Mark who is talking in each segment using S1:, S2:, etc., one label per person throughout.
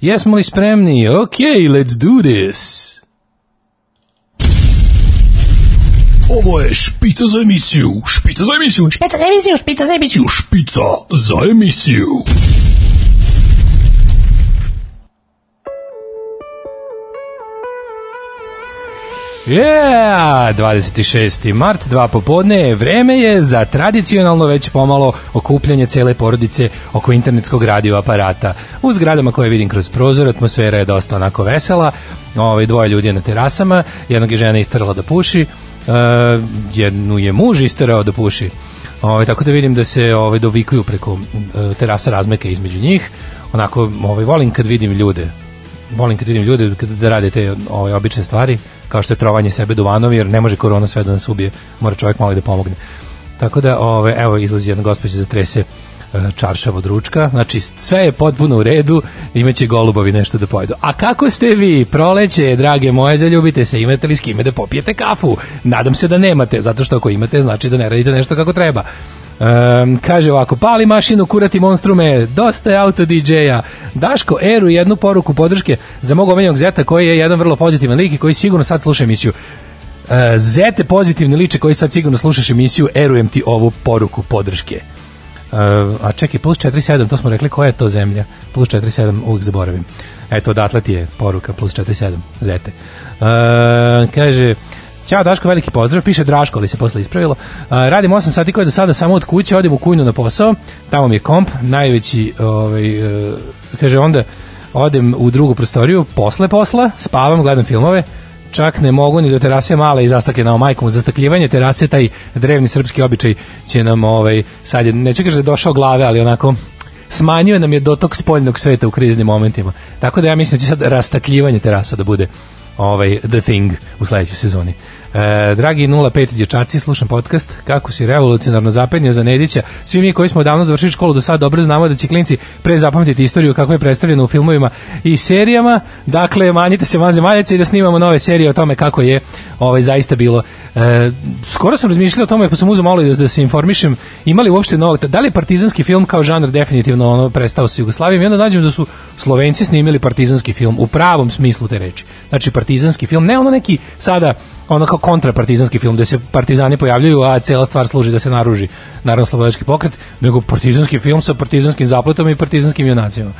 S1: Jesmo li spremni? Ok, let's do this.
S2: Ovo je špica za emisiju, špica za emisiju,
S3: Špica za emisiju, špica za emisiju.
S2: špica za emisiju.
S1: Yeah, 26. mart, dva popodne, vreme je za tradicionalno već pomalo okupljanje cele porodice oko internetskog radio aparata. U zgradama koje vidim kroz prozor, atmosfera je dosta onako vesela, ovaj, dvoje ljudi je na terasama, jednog je žena istarala da puši, uh, jednu je muž istarao da puši, ovaj, tako da vidim da se ovaj, dovikuju preko uh, terasa razmeke između njih, onako ovaj, volim kad vidim ljude volim kad vidim ljude kad da rade te ove obične stvari kao što je trovanje sebe duvanovi jer ne može korona sve da nas ubije mora čovjek malo i da pomogne tako da ove, evo izlazi jedna gospođa za trese e, čaršav od ručka, znači sve je potpuno u redu, imaće golubovi nešto da pojedu. A kako ste vi, proleće, drage moje, zaljubite se, imate li s kime da popijete kafu? Nadam se da nemate, zato što ako imate, znači da ne radite nešto kako treba. Um, kaže ovako, pali mašinu, kurati monstrume, dosta je auto DJ-a. Daško, Eru, jednu poruku podrške za mog omenjenog zeta koji je jedan vrlo pozitivan lik i koji sigurno sad sluša emisiju. Uh, zete pozitivni liče koji sad sigurno slušaš emisiju, erujem ti ovu poruku podrške. Uh, a čekaj, plus 47, to smo rekli, koja je to zemlja? Plus 47, uvijek zaboravim. Eto, odatle ti je poruka, plus 47, zete. Uh, kaže, Ćao Daško, veliki pozdrav, piše Draško, ali se posle ispravilo. Uh, radim 8 sati koje do sada samo od kuće, odim u kujnu na posao, tamo mi je komp, najveći, ovaj, uh, kaže onda, odem u drugu prostoriju, posle posla, spavam, gledam filmove, čak ne mogu ni do terase male i zastakljena majkom zastakljivanje terase taj drevni srpski običaj će nam ovaj sad je kažem da je došao glave ali onako smanjio nam je dotok spoljnog sveta u kriznim momentima tako da ja mislim da će sad rastakljivanje terasa da bude ovaj the thing u sledećoj sezoni. E, dragi 05 dječaci, slušam podcast kako si revolucionarno zapenio za Nedića. Svi mi koji smo davno završili školu do sada dobro znamo da će klinci pre zapamtiti istoriju kako je predstavljeno u filmovima i serijama. Dakle, manjite se van zemaljaca i da snimamo nove serije o tome kako je ovaj zaista bilo. E, skoro sam razmišljao o tome pa sam uzeo malo da, da se informišem. Imali uopšte novog, da li je partizanski film kao žanr definitivno ono prestao sa Jugoslavijom i onda nađem da su Slovenci snimili partizanski film u pravom smislu te reči. Znači partizanski film, ne ono neki sada ono kao kontrapartizanski film gde se partizani pojavljuju, a cela stvar služi da se naruži narodno slobodački pokret, nego partizanski film sa partizanskim zapletom i partizanskim junacima.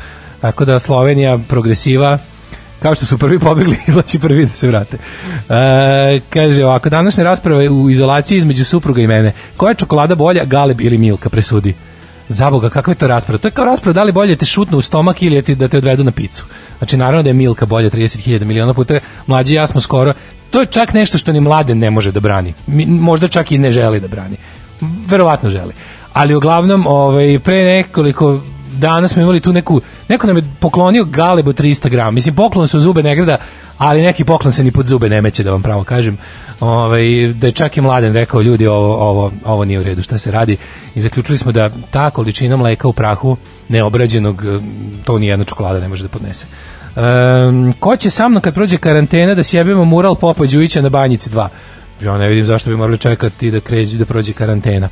S1: Tako da Slovenija progresiva kao što su prvi pobegli, izlači prvi da se vrate. E, kaže ovako, današnja rasprava je u izolaciji između supruga i mene. Koja je čokolada bolja, Galeb ili Milka, presudi. Zaboga, kakva je to rasprava? To je kao rasprava da li bolje te šutnu u stomak ili ti da te odvedu na picu. Znači, naravno da je Milka bolja 30.000 miliona puta. Mlađi ja smo skoro. To je čak nešto što ni mladen ne može da brani. Možda čak i ne želi da brani. Verovatno želi. Ali uglavnom, ovaj, pre nekoliko dana smo imali tu neku, neko nam je poklonio galebo 300 grama. Mislim, poklon se u zube ne gleda, ali neki poklon se ni pod zube ne meće, da vam pravo kažem. Ovaj, da je čak i mladen rekao, ljudi, ovo, ovo, ovo nije u redu, šta se radi. I zaključili smo da ta količina mleka u prahu neobrađenog, to ni jedna čokolada ne može da podnese. Um, ko će sa mnom kad prođe karantena da sjebimo mural Popa Đujića na Banjici 2? Ja ne vidim zašto bi morali čekati da kređe da prođe karantena.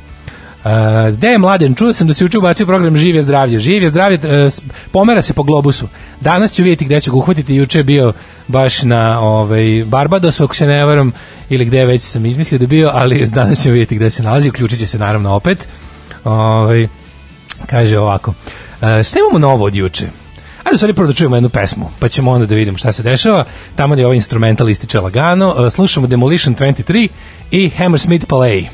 S1: Uh, gde je mladen? Čuo sam da se juče ubacio program Živje zdravlje. Živje zdravlje uh, pomera se po globusu. Danas ću vidjeti gde ću ga uhvatiti. Juče je bio baš na ovaj, Barbadosu, ako se ne varam, ili gde već sam izmislio da bio, ali danas ćemo vidjeti gde se nalazi. Uključit će se naravno opet. Ovaj, kaže ovako. Uh, šta imamo novo od juče? Ajde, stvari prvo da čujemo jednu pesmu, pa ćemo onda da vidimo šta se dešava. Tamo je ovaj instrumental ističe lagano. Uh, slušamo Demolition 23 i Hammersmith Palais.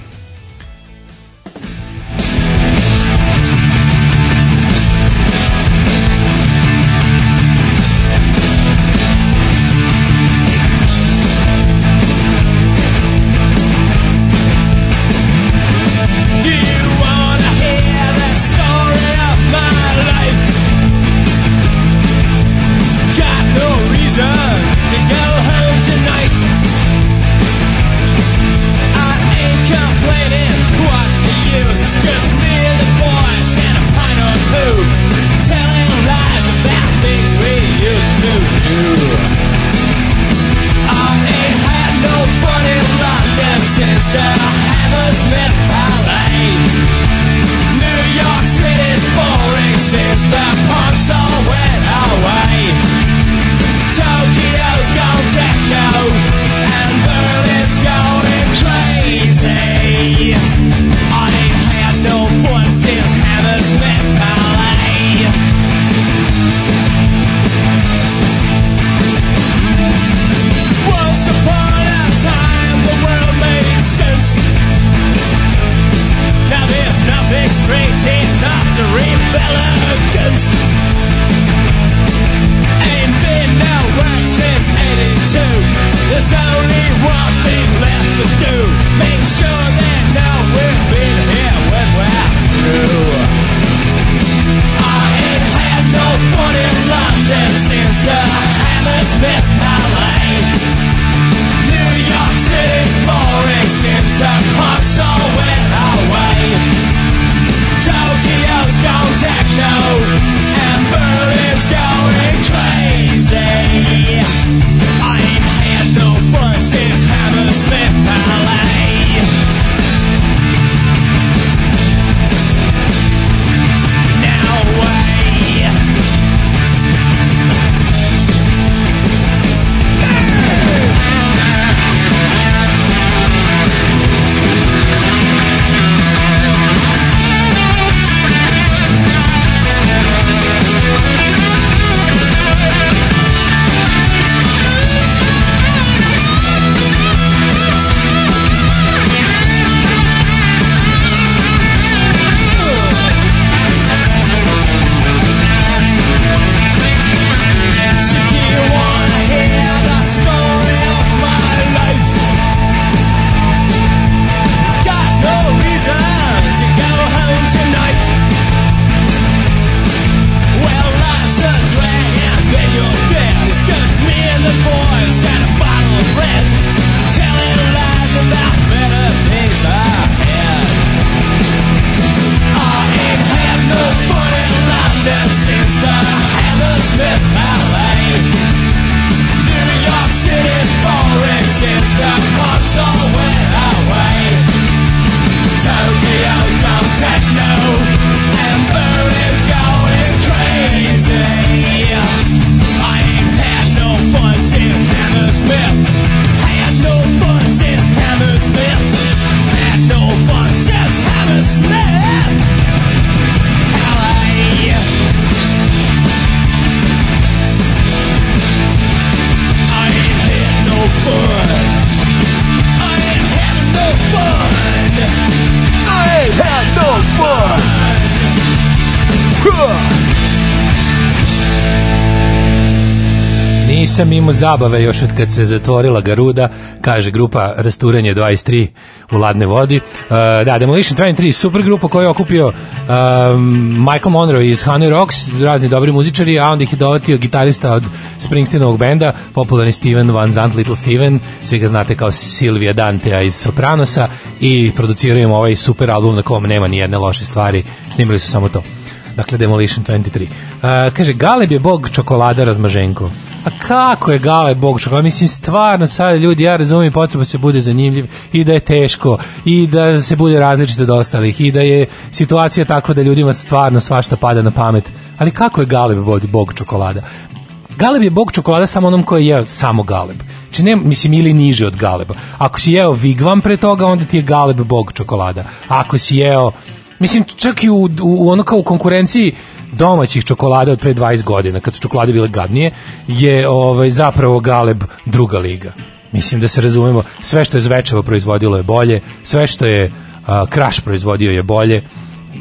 S1: Nisam imao zabave još od kad se zatvorila Garuda, kaže grupa Rasturanje 23 u ladne vodi. Uh, da, Demolition 23, super grupa koja je okupio um, Michael Monroe iz Honey Rocks, razni dobri muzičari, a onda ih je dovatio gitarista od Springsteenovog benda, popularni Steven Van Zandt, Little Steven, svi ga znate kao Silvia Dantea iz Sopranosa i produciraju im ovaj super album na kom nema ni jedne loše stvari, snimili su samo to. Dakle, Demolition 23. Uh, kaže, Galeb je bog čokolada razmaženko. A kako je Galeb bog čokolada? Mislim, stvarno sad ljudi, ja razumijem potrebu se bude zanimljiv i da je teško i da se bude različit od ostalih i da je situacija takva da ljudima stvarno svašta pada na pamet. Ali kako je Galeb bog, čokolada? Galeb je bog čokolada samo onom koji je jeo samo Galeb. Či ne, mislim, ili niže od Galeba. Ako si jeo Vigvam pre toga, onda ti je Galeb bog čokolada. Ako si jeo Mislim, čak i u, u ono kao u konkurenciji domaćih čokolada od pre 20 godina, kad su čokolade bile gadnije, je ovaj, zapravo Galeb druga liga. Mislim da se razumemo, sve što je Zvečevo proizvodilo je bolje, sve što je Kraš proizvodio je bolje,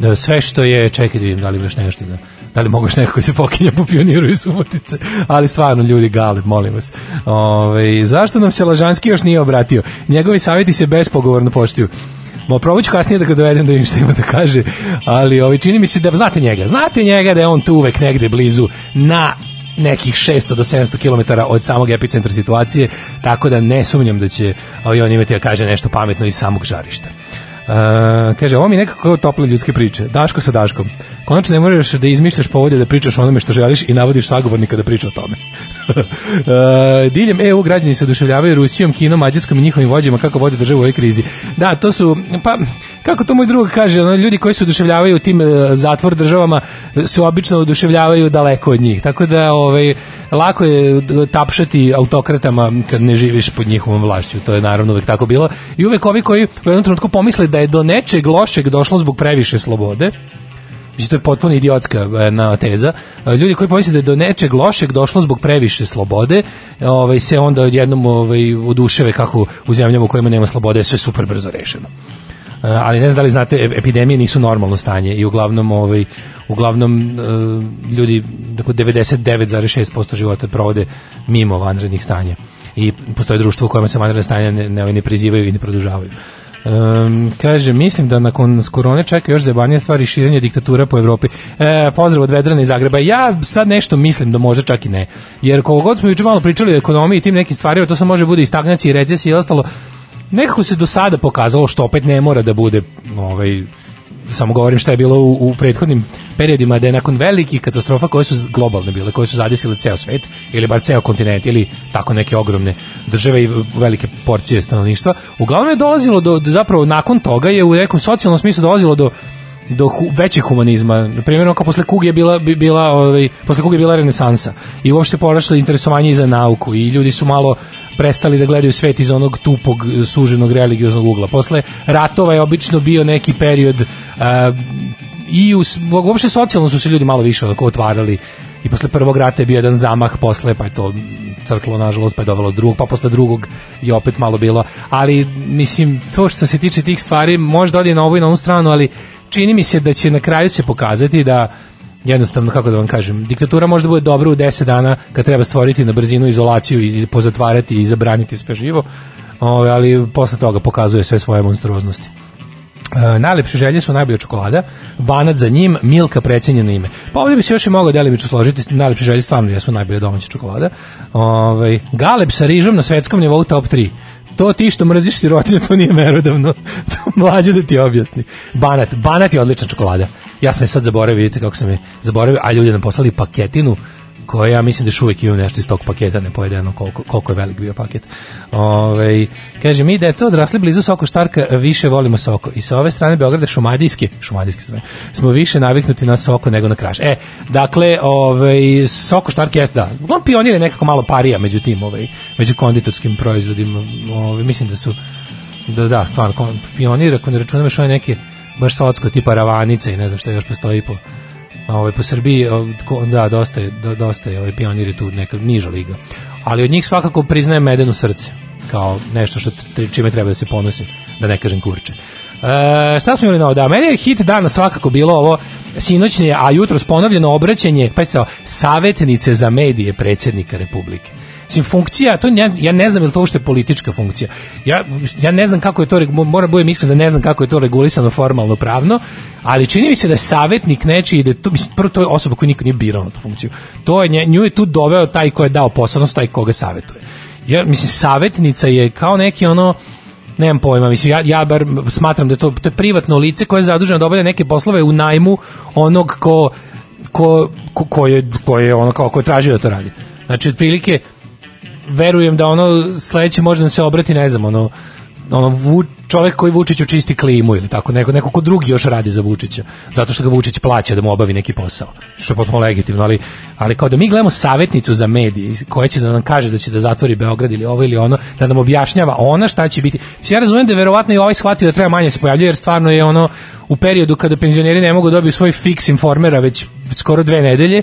S1: e, sve što je, čekaj da vidim da li ima još nešto da da li neko koji se pokinja po pioniru i subotice, ali stvarno ljudi Galeb, molim vas. Ove, zašto nam se Lažanski još nije obratio? Njegovi savjeti se bespogovorno poštuju. Mo probat kasnije da ga dovedem da vidim šta ima da kaže, ali ovaj, čini mi se da znate njega, znate njega da je on tu uvek negde blizu na nekih 600 do 700 km od samog epicentra situacije, tako da ne sumnjam da će ovaj, on imati da kaže nešto pametno iz samog žarišta. Uh, kaže, ovo mi nekako tople ljudske priče. Daško sa Daškom. Konačno ne moraš da izmišljaš povode da pričaš onome što želiš i navodiš sagovornika da priča o tome. uh, diljem EU građani se oduševljavaju Rusijom, Kinom, Mađarskom i njihovim vođama kako vode državu u ovoj krizi. Da, to su, pa, kako to moj drug kaže, ono, ljudi koji se oduševljavaju u tim uh, zatvor državama se obično oduševljavaju daleko od njih. Tako da, ovaj, lako je tapšati autokratama kad ne živiš pod njihovom vlašću. To je naravno uvek tako bilo. I uvek ovi koji u jednom trenutku pomisle da je do nečeg lošeg došlo zbog previše slobode, Mislim, to je potpuno idiotska jedna teza. Ljudi koji pomisle da je do nečeg lošeg došlo zbog previše slobode, ovaj, se onda odjednom ovaj, oduševe kako u zemljama u kojima nema slobode sve super brzo rešeno. Ali ne znam da li znate, epidemije nisu normalno stanje i uglavnom ovaj, uglavnom uh, ljudi dakle 99,6% života provode mimo vanrednih stanja i postoje društvo u kojima se vanredne stanja ne, ne, ne prizivaju i ne produžavaju. Um, kaže, mislim da nakon korone čeka još zebanije stvari širenje diktatura po Evropi. E, pozdrav od Vedrana iz Zagreba. Ja sad nešto mislim da može čak i ne. Jer koliko god smo juče malo pričali o ekonomiji i tim nekim stvarima, to se može bude i stagnacija i recesija i ostalo. Nekako se do sada pokazalo što opet ne mora da bude ovaj, samo govorim šta je bilo u, u prethodnim periodima da je nakon velikih katastrofa koje su globalne bile, koje su zadesile ceo svet ili bar ceo kontinent ili tako neke ogromne države i velike porcije stanovništva, uglavnom je dolazilo do, do zapravo nakon toga je u nekom socijalnom smislu dolazilo do do hu, većeg humanizma. Na primjer, kao posle kuge je bila, bi- bila ovaj, posle kuge je bila renesansa i uopšte poraslo interesovanje i za nauku i ljudi su malo prestali da gledaju svet iz onog tupog, suženog religioznog ugla. Posle ratova je obično bio neki period a, i u, uopšte socijalno su se ljudi malo više onako otvarali i posle prvog rata je bio jedan zamah, posle pa je to crklo nažalost, pa je dovelo do drugog, pa posle drugog je opet malo bilo, ali mislim, to što se tiče tih stvari može da ode na ovu i na onu stranu, ali čini mi se da će na kraju se pokazati da jednostavno, kako da vam kažem, diktatura može da bude dobra u 10 dana kad treba stvoriti na brzinu izolaciju i pozatvarati i zabraniti sve živo, Ove, ali posle toga pokazuje sve svoje monstruoznosti. E, najlepše želje su najbolja čokolada, banat za njim, milka precenjeno ime. Pa ovdje bi se još i mogao delimično složiti, najlepše želje stvarno jesu najbolja domaća čokolada. Ovaj galeb sa rižom na svetskom nivou top 3. To ti što mrziš sirotinju, to nije merodavno. To mlađe da ti objasni. Banat, banat je odlična čokolada. Ja sam je sad zaboravio, vidite kako sam je zaboravio, a ljudi nam poslali paketinu koja ja mislim da još uvijek imam nešto iz tog paketa nepojedeno koliko, koliko je velik bio paket. Ove, kaže, mi deca odrasli blizu Soko Štarka više volimo Soko i sa ove strane Beograda šumadijske, šumadijske strane, smo više naviknuti na Soko nego na Kraš. E, dakle, ovaj Soko Štark jeste da, on pionir je nekako malo parija među tim, ovaj, među konditorskim proizvodima, ovaj, mislim da su da, da, stvarno, pionir, ako ne računam još one neke baš socko tipa ravanice i ne znam šta još postoji po ovaj po Srbiji da dosta je do- dosta je ovaj pioniri tu neka niža liga ali od njih svakako priznajem medeno srce kao nešto što čime treba da se ponosi da ne kažem kurče E, šta smo imali novo? Da, meni je hit dana svakako bilo ovo sinoćnje, a jutros ponovljeno obraćanje, pa se savjetnice za medije predsjednika Republike. Mislim, funkcija, to ja, ja ne znam je li to uopšte politička funkcija. Ja, ja ne znam kako je to, mora budem iskren da ne znam kako je to regulisano formalno pravno, ali čini mi se da je savjetnik nečiji, da to, mislim, prvo to je osoba koju niko nije birao na tu funkciju. To je, nju je tu doveo taj ko je dao posao, odnosno taj koga savjetuje. Ja, mislim, savjetnica je kao neki ono, nemam pojma, mislim, ja, ja bar smatram da je to, to je privatno lice koje je zaduženo da obavlja neke poslove u najmu onog ko, ko, ko, ko je, ko je ono kao, ko je tražio da to radi. Znači, otprilike, verujem da ono sledeće može da se obrati, ne znam, ono, ono vu, čovjek koji Vučiću čisti klimu ili tako, neko, neko ko drugi još radi za Vučića, zato što ga Vučić plaća da mu obavi neki posao, što je potpuno legitimno, ali, ali kao da mi gledamo savjetnicu za medije koja će da nam kaže da će da zatvori Beograd ili ovo ili ono, da nam objašnjava ona šta će biti. Ja razumijem da verovatno i ovaj shvatio da treba manje se pojavljuje, jer stvarno je ono u periodu kada penzioneri ne mogu da dobiju svoj fiks informera već skoro dve nedelje,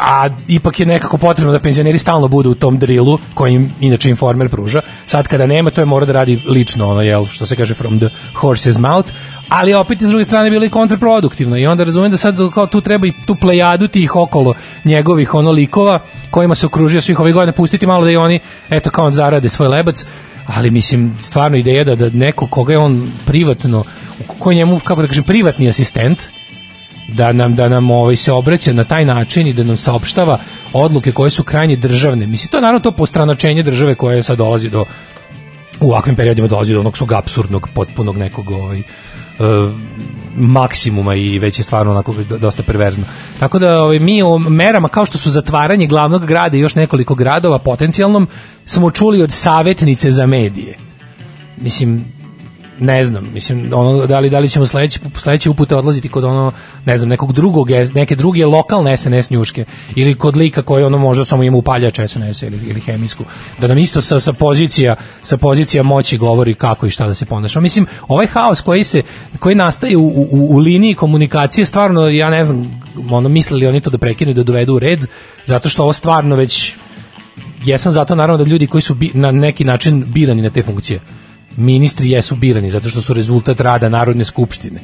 S1: a ipak je nekako potrebno da penzioneri stalno budu u tom drilu koji im inače informer pruža. Sad kada nema, to je mora da radi lično, ono, jel, što se kaže from the horse's mouth, ali opet s druge strane bilo i kontraproduktivno i onda razumijem da sad kao tu treba i tu plejadu tih okolo njegovih ono likova kojima se okružio svih ovih godina. Pustiti malo da i oni eto kao zarade svoj lebac. Ali mislim stvarno ideja da, da neko koga je on privatno ko je njemu kako da kažem privatni asistent da nam da nam ovaj se obraća na taj način i da nam saopštava odluke koje su krajnje državne. Mislim to naravno to postranačenje države koje sad dolazi do u ovakvim periodima dolazi do onog svog apsurdnog potpunog nekog ovaj e, maksimuma i već je stvarno onako do- dosta perverzno. Tako da ovaj, mi o merama kao što su zatvaranje glavnog grada i još nekoliko gradova potencijalnom smo čuli od savjetnice za medije. Mislim, ne znam, mislim, ono, da li, da li ćemo sledeći, sledeći upute odlaziti kod ono, ne znam, nekog drugog, neke druge lokalne SNS njuške, ili kod lika koji ono možda samo ima upaljač SNS ili, ili hemijsku, da nam isto sa, sa pozicija, sa pozicija moći govori kako i šta da se ponaša. Mislim, ovaj haos koji se, koji nastaje u, u, u liniji komunikacije, stvarno, ja ne znam, ono, mislili oni to da prekinu i da dovedu u red, zato što ovo stvarno već jesam zato naravno da ljudi koji su bi, na neki način birani na te funkcije ministri jesu birani zato što su rezultat rada Narodne skupštine.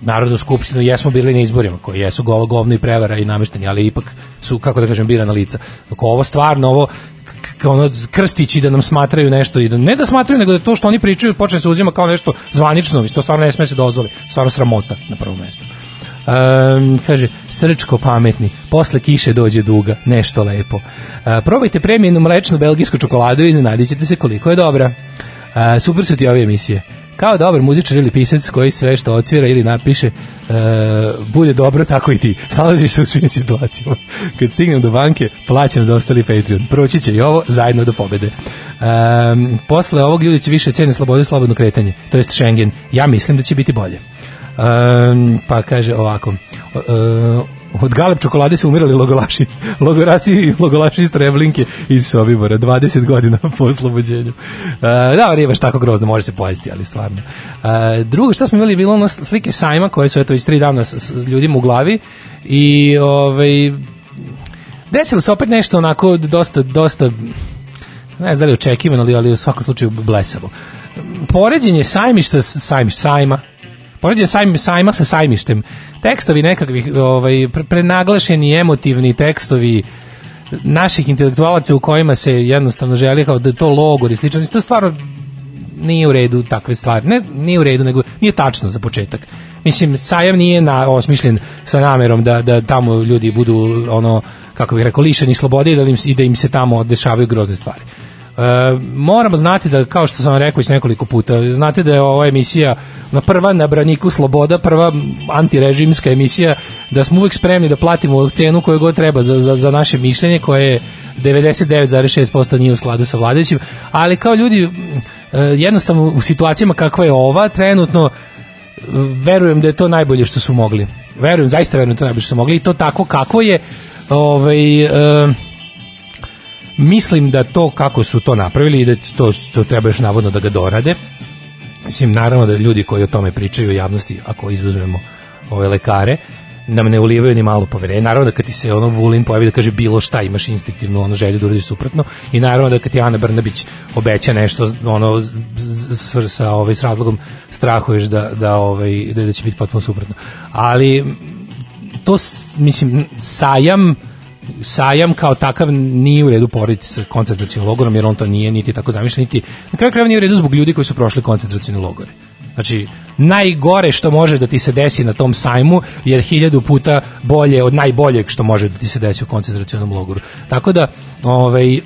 S1: Narodnu skupštinu jesmo birali na izborima, koji jesu golo govno i prevara i namešteni, ali ipak su, kako da kažem, birana lica. Dok ovo stvarno, ovo, kao ono krstići da nam smatraju nešto i da ne da smatraju nego da to što oni pričaju počne se uzima kao nešto zvanično, i to stvarno ne sme se dozvoli, stvarno sramota na prvom mestu. Um, kaže, srčko pametni, posle kiše dođe duga, nešto lepo. Uh, probajte premijenu mlečnu belgijsku čokoladu i iznenadit ćete se koliko je dobra. Uh, super su ti ove emisije. Kao dobar muzičar ili pisac koji sve što otvira ili napiše uh, bude dobro, tako i ti. Snalaziš se u svim situacijama. Kad stignem do banke, plaćam za ostali Patreon. Proći će i ovo zajedno do pobede. Um, posle ovog ljudi će više cene slobodu i slobodno kretanje, to jest Schengen. Ja mislim da će biti bolje. Um, pa kaže ovako uh, od galeb čokolade su umirali logolaši. Logorasi i logolaši iz Treblinke iz Sobibora. 20 godina po oslobođenju. Uh, da, nije baš tako grozno može se pojesti, ali stvarno. Uh, drugo što smo imali bilo ono slike sajma koje su eto iz tri dana s, s ljudima u glavi i ovaj desilo se opet nešto onako dosta, dosta ne znam da li očekivano, ali, ali u svakom slučaju blesavo. Poređenje sajmišta, sajmišta, sajma, poređenje sajm, sajma sa sajmištem, tekstovi nekakvih ovaj, pre, prenaglašeni, emotivni tekstovi naših intelektualaca u kojima se jednostavno želi kao da to logor i slično, to stvarno nije u redu takve stvari. Ne, nije u redu, nego nije tačno za početak. Mislim, sajam nije na, osmišljen sa namerom da, da tamo ljudi budu ono, kako bih rekao, lišeni slobode i da im, i da im se tamo dešavaju grozne stvari. E, moramo znati da, kao što sam vam rekao već nekoliko puta, znate da je ova emisija na prva na braniku sloboda, prva antirežimska emisija, da smo uvek spremni da platimo cenu koju god treba za, za, za naše mišljenje, koje je 99,6% nije u skladu sa vladajućim, ali kao ljudi e, jednostavno u situacijama kakva je ova, trenutno verujem da je to najbolje što su mogli. Verujem, zaista verujem da je to najbolje što su mogli i to tako kako je ovaj, e, mislim da to kako su to napravili i da to, to treba još navodno da ga dorade. Mislim, naravno da ljudi koji o tome pričaju u javnosti, ako izuzmemo ove lekare, nam ne ulivaju ni malo poverenja. Naravno da kad ti se ono Vulin pojavi da kaže bilo šta, imaš instinktivnu ono želju da uradiš suprotno i naravno da kad ti Ana Brnabić obeća nešto ono z, sa ovaj s razlogom strahuješ da da ovaj da, da će biti potpuno suprotno. Ali to s- mislim sajam sajam kao takav nije u redu porediti sa koncentracijnim logorom jer on to nije niti tako zamišljen niti na kraju krajeva nije u redu zbog ljudi koji su prošli koncentracijne logore. Znači, najgore što može da ti se desi na tom sajmu je hiljadu puta bolje od najboljeg što može da ti se desi u koncentracionom logoru. Tako da, ovaj,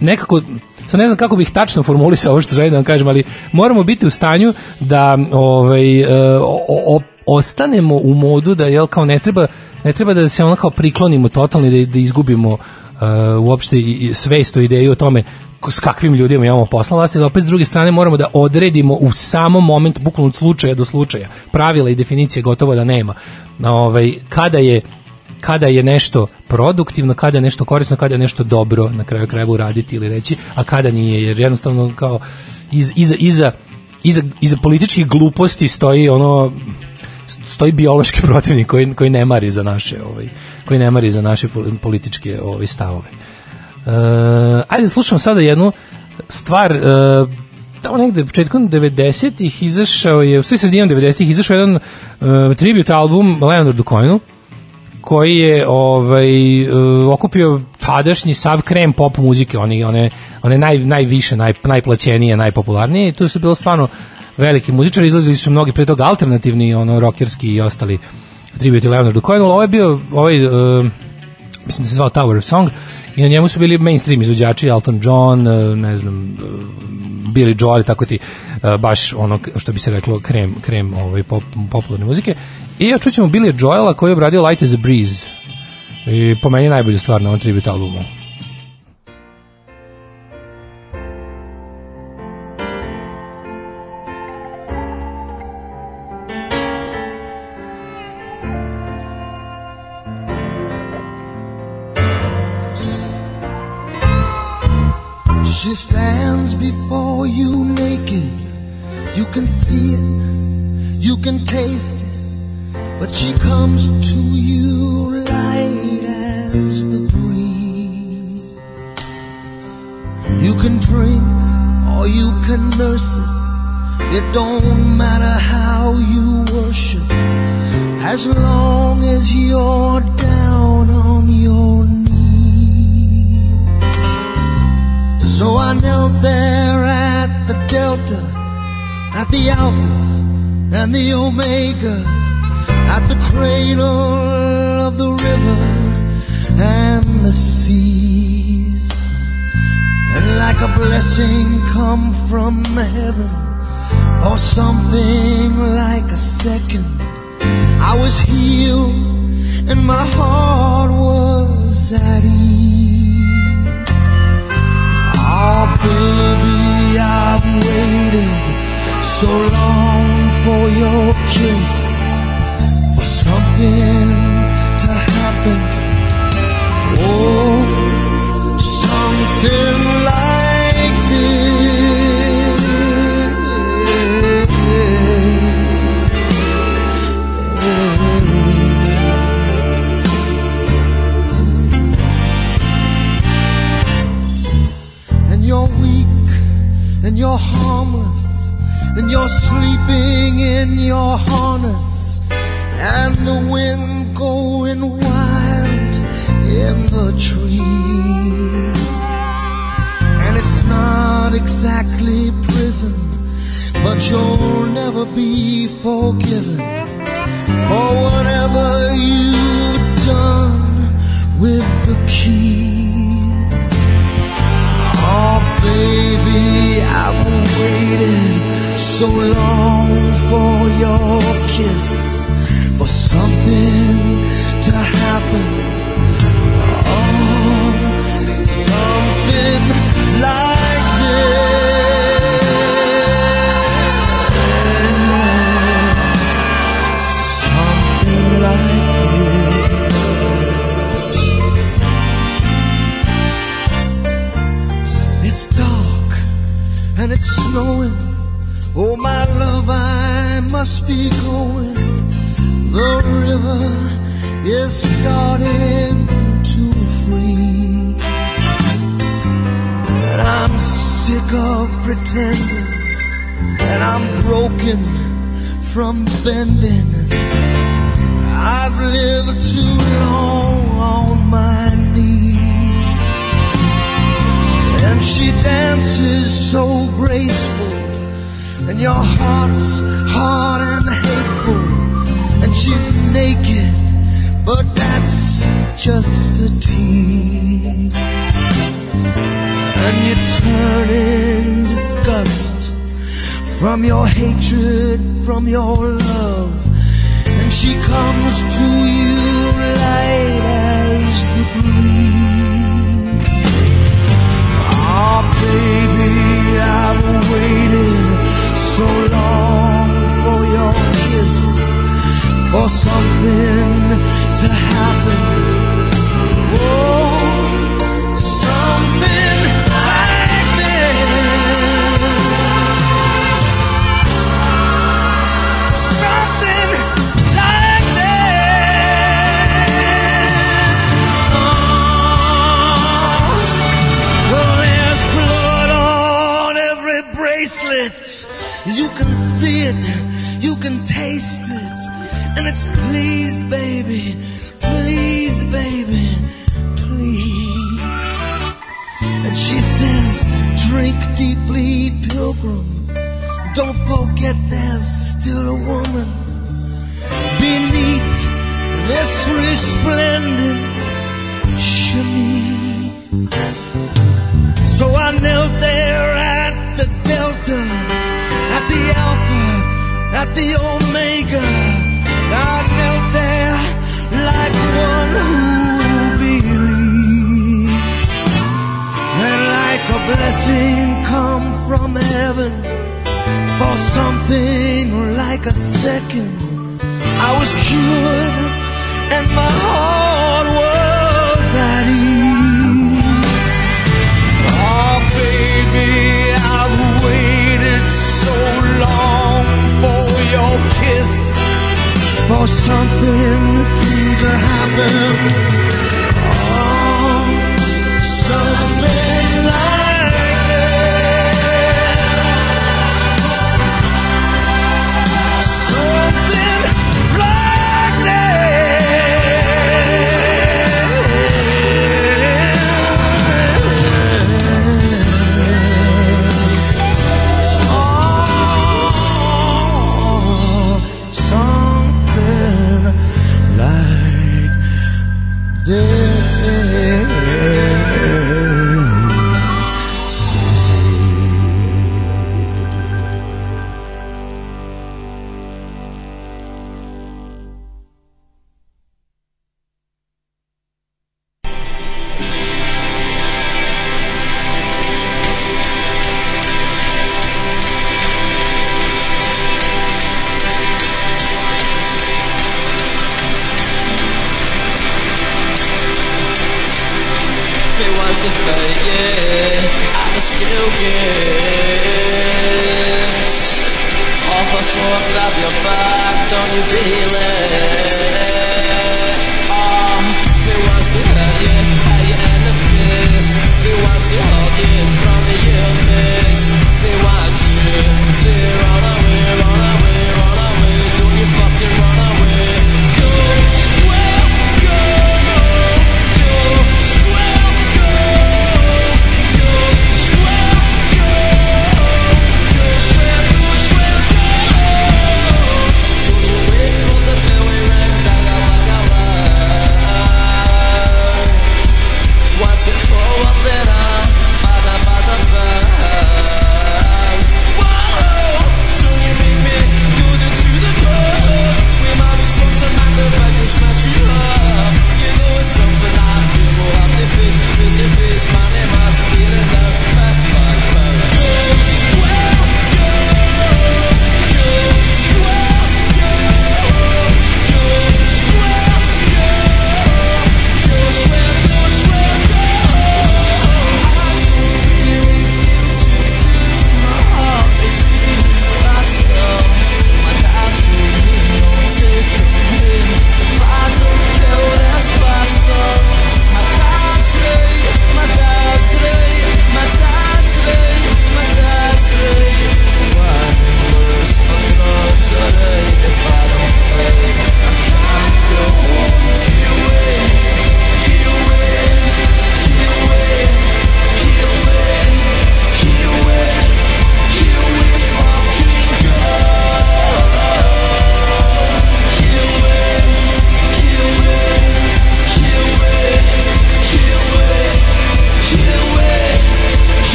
S1: nekako sad ne znam kako bih tačno formulisao ovo što želim da vam kažem, ali moramo biti u stanju da ovaj, e, o, o, ostanemo u modu da jel kao ne treba ne treba da se ono kao priklonimo totalno da, da izgubimo uh, uopšte i, i svest o ideji o tome s kakvim ljudima imamo posla vlasti, da opet s druge strane moramo da odredimo u samom momentu, bukvalno od slučaja do slučaja, pravila i definicije gotovo da nema. Ovaj, kada je kada je nešto produktivno, kada je nešto korisno, kada je nešto dobro na kraju krajeva uraditi ili reći, a kada nije, jer jednostavno kao iz, iza, iza, iza, iza političkih gluposti stoji ono stoji biološki protivnik koji, koji ne mari za naše ovaj, koji ne mari za naše pol- političke ovaj, stavove. Uh, ajde da slušamo sada jednu stvar uh, tamo negde početkom 90-ih izašao je, u sve sredinom 90-ih izašao jedan uh, tribute album Leonardu Coinu koji je ovaj uh, okupio tadašnji sav krem pop muzike, oni one one naj najviše, naj najplaćenije, najpopularnije i tu su bilo stvarno veliki muzičari, izlazili su mnogi pre toga alternativni, ono rockerski i ostali tributi Leonardu Cohenu, ali ovo je bio ovaj uh, mislim da se zvao Tower of Song i na njemu su bili mainstream izvođači Elton John, uh, ne znam uh, Billy Joel, tako ti baš ono što bi se reklo krem, krem ovaj, pop, popularne muzike. I ja čućemo Billy Joela koji je obradio Light as a Breeze. I po meni je najbolja stvar na ovom tribute albumu
S3: can see it, you can taste it, but she comes to you light as the breeze. You can drink or you can nurse it. It don't matter how you worship, as long as you're down on your knees. So I knelt there at the Delta, at the Alpha and the Omega, at the cradle of the river and the seas. And like a blessing come from heaven, or something like a second, I was healed and my heart was at ease. Oh, baby, I've waited so long for your kiss, for something to happen. Oh, something like this. And you're weak and you're harmless and you're sleeping in your harness and the wind going wild in the trees. And it's not exactly prison but you'll never be forgiven for whatever you've done with the keys. Oh baby i've waited so long for your kiss, for something to happen.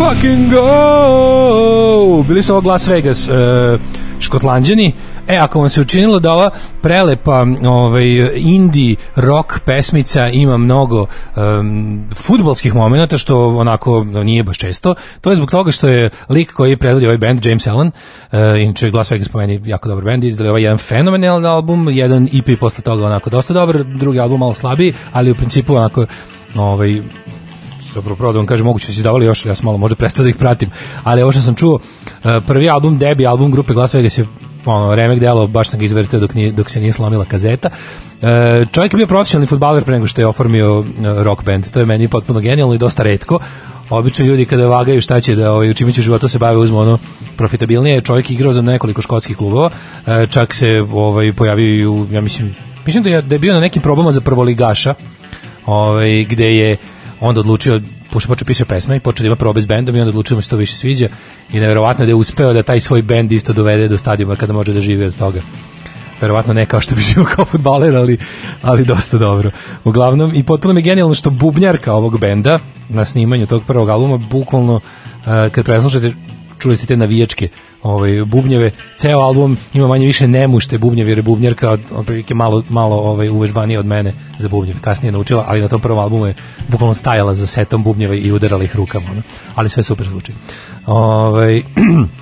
S4: Fucking go!
S1: Bili su ovo Las Vegas, uh, škotlanđani. E, ako vam se učinilo da ova prelepa ovaj, indie rock pesmica ima mnogo um, futbolskih momenta, što onako nije baš često, to je zbog toga što je lik koji predvodi ovaj band, James Allen, uh, inače Las Vegas po meni jako dobar band, izdali ovaj jedan fenomenalan album, jedan EP posle toga onako dosta dobar, drugi album malo slabiji, ali u principu onako ovaj, dobro pravo da vam kažem, moguće da su izdavali još, ja sam malo možda prestao da ih pratim, ali ovo što sam čuo, eh, prvi album, debi album grupe Las Vegas je ono, remek delo, baš sam ga izvrtio dok, nije, dok se nije slomila kazeta. E, čovjek je bio profesionalni futbaler pre nego što je oformio e, rock band, to je meni potpuno genijalno i dosta redko. Obično ljudi kada vagaju šta će da ovaj, čime će u životu se bave uzmu ono profitabilnije, čovjek je igrao za nekoliko škotskih klubova, e, čak se ovaj, pojavio ja mislim, mislim da je, da je bio na nekim probama za prvoligaša, ovaj, gde je onda odlučio pošto počeo pisati pesme i počeo da ima probe s bendom i onda odlučio da mu se to više sviđa i neverovatno da je uspeo da taj svoj bend isto dovede do stadijuma kada može da živi od toga verovatno ne kao što bi živio kao futbaler, ali, ali dosta dobro. Uglavnom, i potpuno mi je genijalno što bubnjarka ovog benda na snimanju tog prvog albuma, bukvalno, uh, kad preslušate, čuli ste te navijačke ovaj, bubnjeve, ceo album ima manje više nemušte bubnjeve, jer je bubnjarka od, otprilike malo, malo ovaj, uvežbanija od mene za bubnjeve, kasnije naučila, ali na tom prvom albumu je bukvalno stajala za setom bubnjeva i udarala ih rukama, ali sve super zvuči. Ovaj,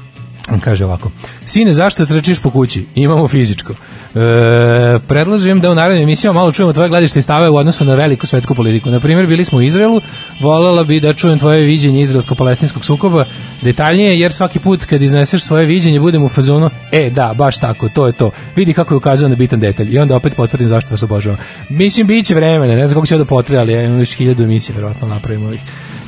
S1: kaže ovako, sine, zašto trčiš po kući? Imamo fizičko. E, predlažem da u narednim emisijama malo čujemo tvoje gledište i stave u odnosu na veliku svetsku politiku. Na primjer, bili smo u Izraelu, voljela bi da čujem tvoje viđenje izraelsko-palestinskog sukoba detaljnije, jer svaki put kad izneseš svoje viđenje budem u fazonu, e da, baš tako, to je to. Vidi kako je ukazao na bitan detalj i onda opet potvrdim zašto vas obožavam. Mislim, bit će vremena, ne znam kako će ovo da potre, ali ja imam još hiljadu emisija, verovatno napravimo ovih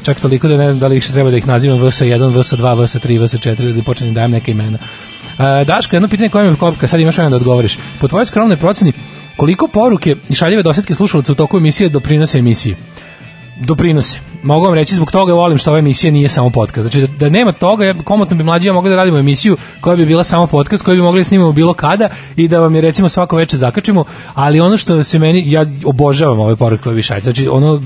S1: čak toliko da ne znam da li više treba da ih nazivam VS1, VS2, VS3, VS4 da počnem da dajem neke imena. Uh, Daško, jedno pitanje koje mi kopka, sad imaš vremena da odgovoriš. Po tvojoj skromnoj proceni, koliko poruke i šaljive dosetke slušalaca u toku emisije doprinose emisiji? doprinose. Mogu vam reći zbog toga volim što ova emisija nije samo podcast. Znači da, da nema toga, ja, komotno bi mlađi ja mogli da radimo emisiju koja bi bila samo podcast, koju bi mogli snimamo bilo kada i da vam je recimo svako veče zakačimo, ali ono što se meni, ja obožavam ove poruke koje vi šaljete. Znači ono,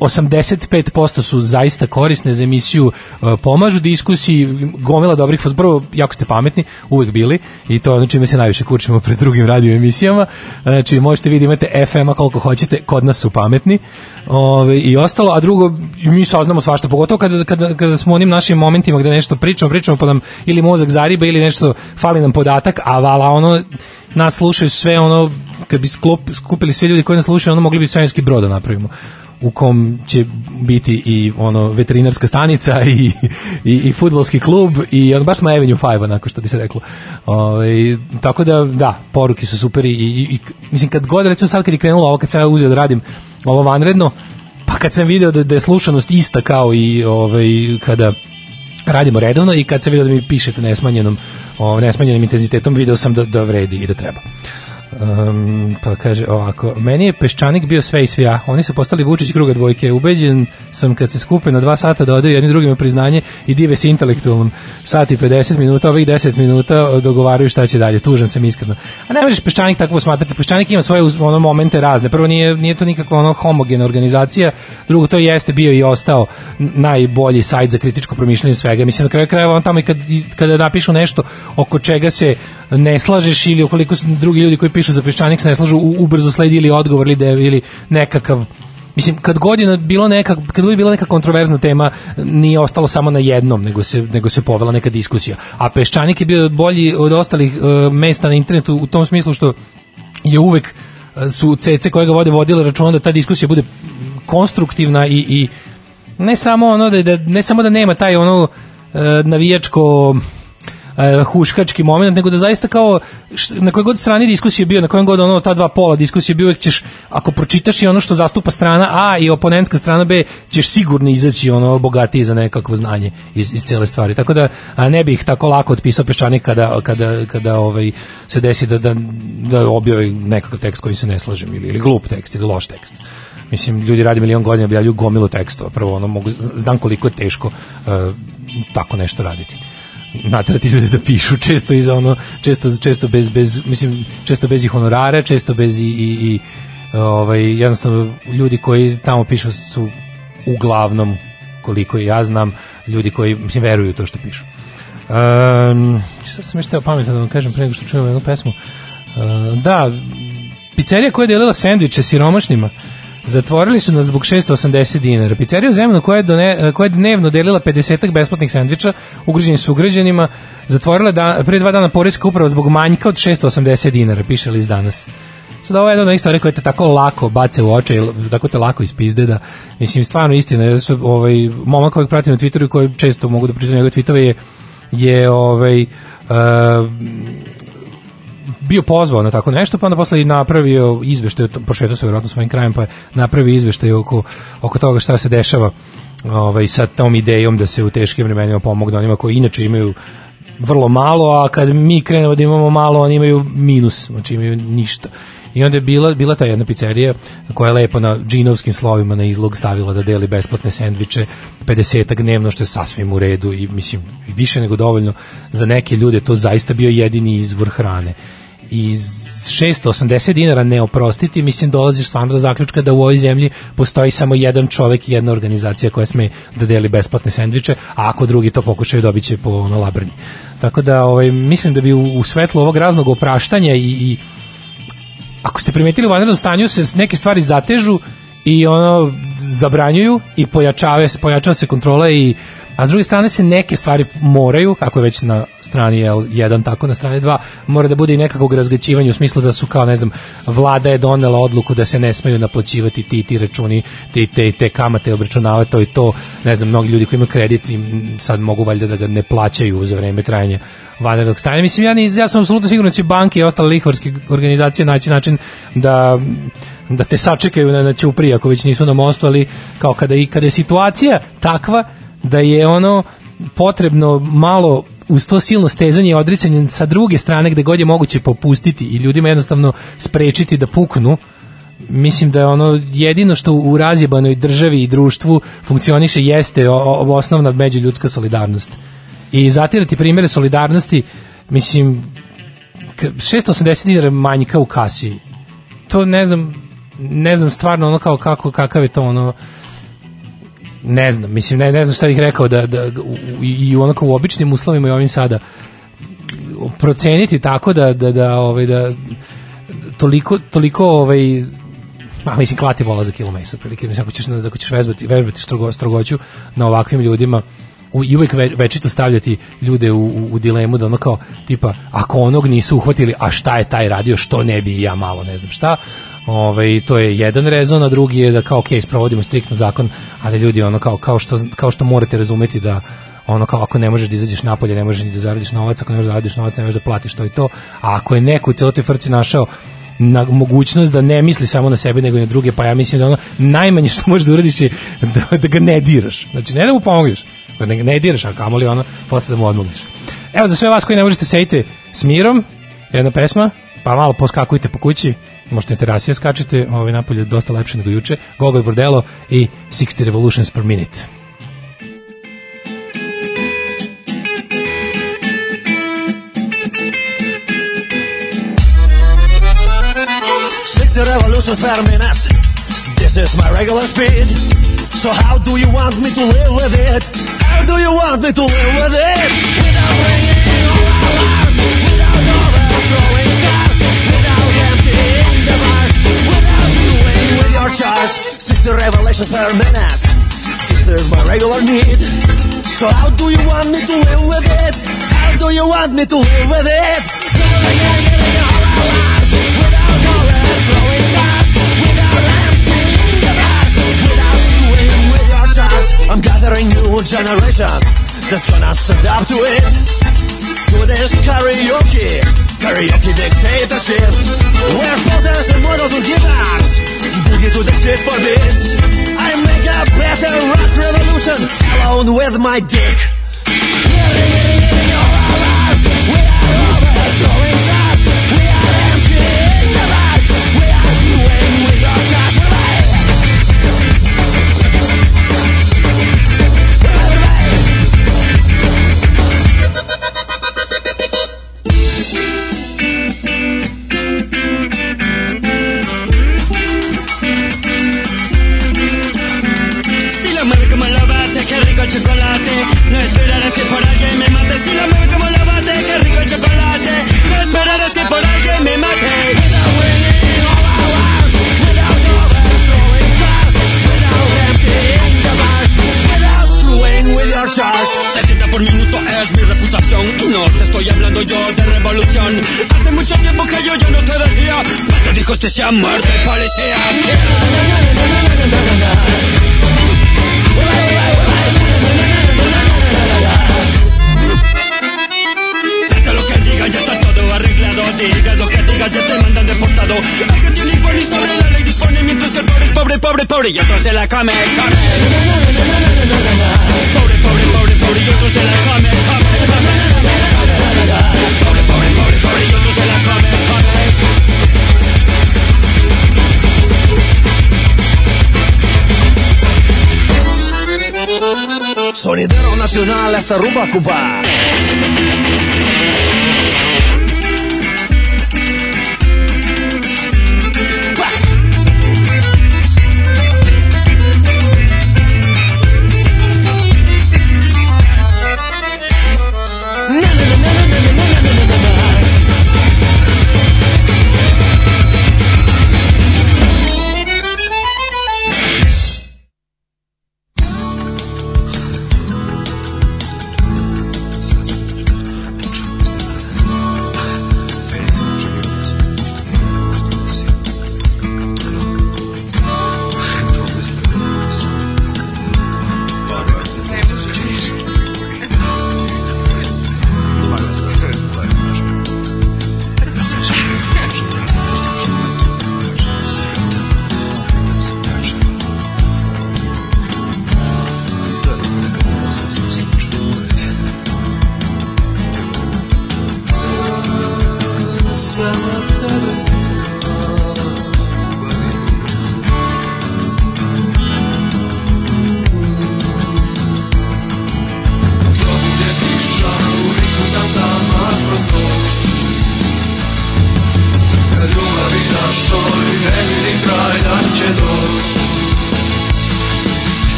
S1: 85% su zaista korisne za emisiju, e, pomažu diskusiji, gomila dobrih fos- prvo jako ste pametni, uvek bili i to ono čime se najviše kurčimo pred drugim radio emisijama. Znači možete vidjeti imate FM-a koliko hoćete, kod nas su pametni. Ove, i ostalo, a drugo mi saznamo svašta, pogotovo kada, kada, kada smo u onim našim momentima gde nešto pričamo, pričamo pa nam ili mozak zariba ili nešto fali nam podatak, a vala ono nas slušaju sve ono kad bi sklop, skupili svi ljudi koji nas slušaju, ono mogli bi svemirski brod da napravimo u kom će biti i ono veterinarska stanica i, i, i futbolski klub i on baš smo Avenue 5 onako što bi se reklo. Ovaj tako da da, poruke su super i, i, i mislim kad god recimo sad kad je krenulo ovo kad sam ja uzeo da radim ovo vanredno, pa kad sam video da, da je slušanost ista kao i ovaj kada radimo redovno i kad sam video da mi pišete nesmanjenom o, nesmanjenim intenzitetom, video sam da, da vredi i da treba. Um, pa kaže ovako, meni je Peščanik bio sve i svija, oni su postali Vučić kruga dvojke, ubeđen sam kad se skupe na dva sata da odaju jedni drugima priznanje i dive se intelektualnom. Sat i 50 minuta, ovih 10 minuta dogovaraju šta će dalje, tužan sam iskreno. A ne možeš Peščanik tako posmatrati, Peščanik ima svoje ono momente razne, prvo nije, nije to nikakva ono homogena organizacija, drugo to jeste bio i ostao najbolji sajt za kritičko promišljanje svega, mislim na kraju krajeva on tamo i kad, kada napišu nešto oko čega se ne slažeš ili ukoliko drugi ljudi koji pišu za peščanik se ne slažu, ubrzo sledi ili odgovor ili, de- ili nekakav Mislim, kad godina bilo neka, kad je bila neka kontroverzna tema, nije ostalo samo na jednom, nego se, nego se povela neka diskusija. A Peščanik je bio bolji od ostalih e, mesta na internetu u tom smislu što je uvek e, su cece koje ga vode vodile računa da ta diskusija bude konstruktivna i, i ne samo ono da, da ne samo da nema taj ono e, navijačko e, huškački moment, nego da zaista kao š- na kojoj god strani diskusije bio, na kojem god ono ta dva pola diskusije bio, ćeš ako pročitaš i ono što zastupa strana A i oponentska strana B, ćeš sigurno izaći ono bogatiji za nekakvo znanje iz, iz cele stvari. Tako da a ne bih tako lako otpisao peščanik kada, kada, kada ovaj, se desi da, da, da objavi nekakav tekst koji se ne slažem ili, ili glup tekst ili loš tekst. Mislim, ljudi radi milion godina, objavljuju gomilu tekstova. Prvo, ono, mogu, znam koliko je teško e, tako nešto raditi naterati ljude da pišu. Često iz ono često često bez bez mislim često bez ih honorara često bez i, i, i ovaj jednostavno ljudi koji tamo pišu su uglavnom koliko ja znam ljudi koji mislim veruju to što pišu. Um, sad sam još teo pametan da vam kažem pre nego što čujemo jednu pesmu. Uh, da, pizzerija koja je delila sendviče siromašnima Zatvorili su nas zbog 680 dinara. Pizzerija u Zemunu koja je, done, koja je dnevno delila 50 besplatnih sendviča ugrađenim su ugrađenima, zatvorila da, pre dva dana poreska uprava zbog manjka od 680 dinara, piše list danas. Sad ovo je jedna stvari koje te tako lako bace u oče, tako te lako ispizde da, mislim, stvarno istina, jer su, ovaj, momak kojeg pratim na Twitteru i koji često mogu da pročitam njegove tweetove je, je ovaj, uh, bio pozvao na tako nešto, pa onda posle i napravio izveštaj, pošetao se vjerojatno svojim krajem, pa napravio izveštaj oko, oko toga šta se dešava ovaj, sa tom idejom da se u teškim vremenima pomogne onima koji inače imaju vrlo malo, a kad mi krenemo da imamo malo, oni imaju minus, znači imaju ništa. I onda je bila, bila ta jedna pizzerija koja je lepo na džinovskim slovima na izlog stavila da deli besplatne sendviče 50 dnevno što je sasvim u redu i mislim više nego dovoljno za neke ljude to zaista bio jedini izvor hrane iz 680 dinara ne oprostiti, mislim dolaziš stvarno do zaključka da u ovoj zemlji postoji samo jedan čovek i jedna organizacija koja sme da deli besplatne sendviče, a ako drugi to pokušaju dobit će po ono labrnji. Tako da ovaj, mislim da bi u, u svetlu ovog raznog opraštanja i, i ako ste primetili u vanrednom stanju se neke stvari zatežu i ono zabranjuju i pojačava se pojačava se kontrola i a s druge strane se neke stvari moraju, kako je već na strani L1, tako na strani 2, mora da bude i nekakvog razgaćivanja u smislu da su kao, ne znam, vlada je donela odluku da se ne smeju naplaćivati ti ti računi, ti te, te kamate obračunavati to i to, ne znam, mnogi ljudi koji imaju kredit sad mogu valjda da ga ne plaćaju za vreme trajanja vanrednog stanja. Mislim, ja, nis, ja sam apsolutno siguran da će banke i ostale lihvarske organizacije naći način da da te sačekaju na, na ćupri ako već nisu na mostu, ali kao kada, i, kada je situacija takva da je ono potrebno malo uz to silno stezanje i odricanje sa druge strane gde god je moguće popustiti i ljudima jednostavno sprečiti da puknu mislim da je ono jedino što u razjebanoj državi i društvu funkcioniše jeste osnovna međuljudska solidarnost. I zatirati primjere solidarnosti, mislim, k- 680 dinara manjka u kasi. To ne znam, ne znam stvarno ono kao kako, kakav je to ono, ne znam, mislim, ne, ne znam šta bih rekao da, da u, i onako u običnim uslovima i ovim sada proceniti tako da, da, da, ovaj, da toliko, toliko ovaj, Ma, mislim, klati vola za kilo mesa, prilike. Mislim, ako ćeš, ako ćeš vežbati, vežbati strogo, strogoću na ovakvim ljudima, u, i uvek ve, večito stavljati ljude u, u, u dilemu da ono kao, tipa, ako onog nisu uhvatili, a šta je taj radio, što ne bi ja malo, ne znam šta, Ovaj to je jedan rezon, a drugi je da kao ok, sprovodimo striktno zakon, ali ljudi ono kao kao što kao što morate razumeti da ono kao ako ne možeš da izađeš napolje, ne možeš ni da zaradiš novac, ako ne možeš da zaradiš novac, ne možeš da platiš to i to. A ako je neko u celoj toj frci našao na mogućnost da ne misli samo na sebe nego i na druge, pa ja mislim da ono najmanje što možeš da uradiš je da, da ga ne diraš. Znači ne da mu pomogneš, da ne, ne diraš, a kamoli ono posle da mu odmogneš. Evo za sve vas koji ne možete sejte s mirom, jedna pesma, pa malo poskakujte po kući, možete na terasije skačete, ovaj napolje je dosta lepše nego juče, Gogol Bordello i 60 Revolutions per Minute.
S3: Revolutions per minute. This is my regular speed. So how do you want me to live with it? How do you want me to live with it? Without ringing your chars. Sixty revelations per minute. This is my regular need. So how do you want me to live with it? How do you want me to live with it? All without overthrowing cars, without emptying the without doing with your. I'm gathering new generation that's gonna stand up to it. To this karaoke, karaoke dictatorship. Where poses and models with guitars, boogie to the shit for beats. I make a better rock revolution alone with my dick. Te dijo sea muerte, policía. Hasta lo que digan, ya está todo arreglado. Digas lo que digas, ya te mandan deportado. Que tiene impone sobre la ley dispone, mientras el pobre es pobre, pobre, pobre, y otro se la come, come. Nacional hasta rumba Cuba.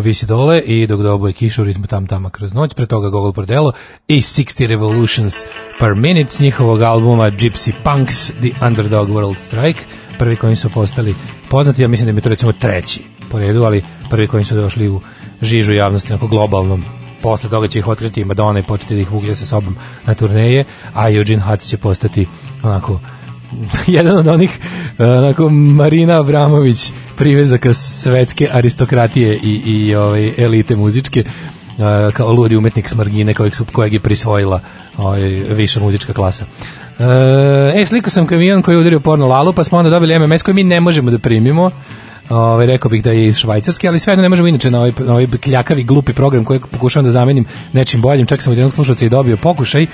S5: Smo
S1: Visi dole i dok doboje kišu u ritmu tam tama kroz noć, pre toga Gogol Bordello i 60 Revolutions per Minute s njihovog albuma Gypsy Punks The Underdog World Strike, prvi kojim su postali poznati, ja mislim da je to recimo treći po redu, ali prvi kojim su došli u žižu javnosti, onako globalnom. Posle toga će ih otkriti Madonna i početi da ih vuglja sa sobom na turneje, a Eugene Hutz će postati onako jedan od onih uh, onako Marina Abramović privezaka svetske aristokratije i, i ovaj, elite muzičke uh, kao ludi umetnik s margine kojeg, su, kojeg je prisvojila ovaj, viša muzička klasa. Uh, e, sliko sam kamion koji je udario porno lalu, pa smo onda dobili MMS koji mi ne možemo da primimo. Ovaj rekao bih da je iz Švajcarske, ali sve ne možemo inače na ovaj, na ovaj kljakavi glupi program koji pokušavam da zamenim nečim boljim, čak sam od jednog slušalca i dobio pokušaj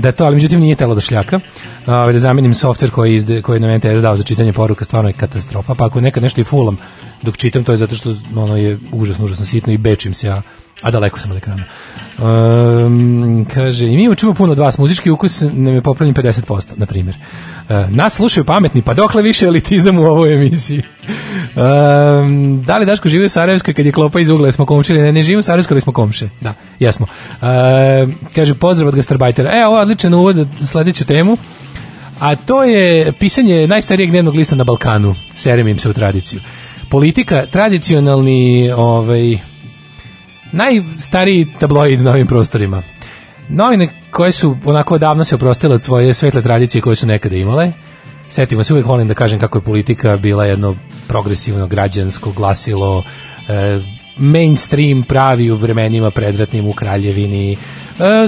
S1: da to, ali međutim nije telo do šljaka, ovaj, da zamenim softver koji, izde, koji je na MTS dao za čitanje poruka, stvarno je katastrofa, pa ako nekad nešto i fulam dok čitam, to je zato što ono je užasno, užasno sitno i bečim se ja, a daleko sam od ekrana. Um, kaže, i mi učimo puno od vas, muzički ukus nam je popravljen 50%, na primjer. Uh, nas slušaju pametni, pa dokle više elitizam u ovoj emisiji? Um, da li Daško živi u Sarajevskoj kad je klopa iz ugla, smo komšili? Ne, ne živimo u Sarajevskoj, ali smo komše. Da, jesmo. Uh, kaže, pozdrav od gastarbajtera. E, ovo je odličan uvod sledeću temu. A to je pisanje najstarijeg dnevnog lista na Balkanu. Serem im se u tradiciju. Politika, tradicionalni ovaj, najstariji tabloid na ovim prostorima. Novine koje su onako davno se oprostile od svoje svetle tradicije koje su nekada imale. Setimo se, uvijek volim da kažem kako je politika bila jedno progresivno građansko glasilo, e, mainstream pravi u vremenima predratnim u Kraljevini. E,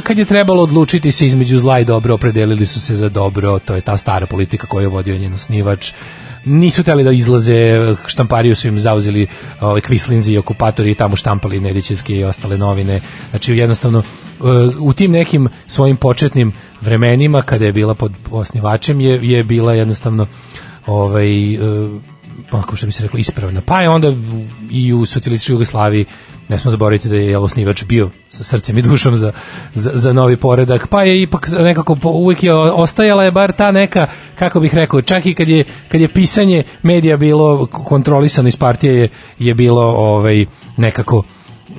S1: kad je trebalo odlučiti se između zla i dobro, opredelili su se za dobro, to je ta stara politika koju je vodio njen osnivač nisu teli da izlaze, štampariju su im zauzeli ovaj, kvislinzi i okupatori i tamo štampali Nedićevske i ostale novine. Znači jednostavno u tim nekim svojim početnim vremenima kada je bila pod osnivačem je, je bila jednostavno ovaj, kako što bi se reklo, ispravna. Pa je onda i u socijalističkoj Jugoslaviji ne smo zaboraviti da je osnivač bio sa srcem i dušom za, za, za novi poredak, pa je ipak nekako po- uvijek je ostajala je bar ta neka, kako bih rekao, čak i kad je, kad je pisanje medija bilo kontrolisano iz partije je, je bilo ovaj, nekako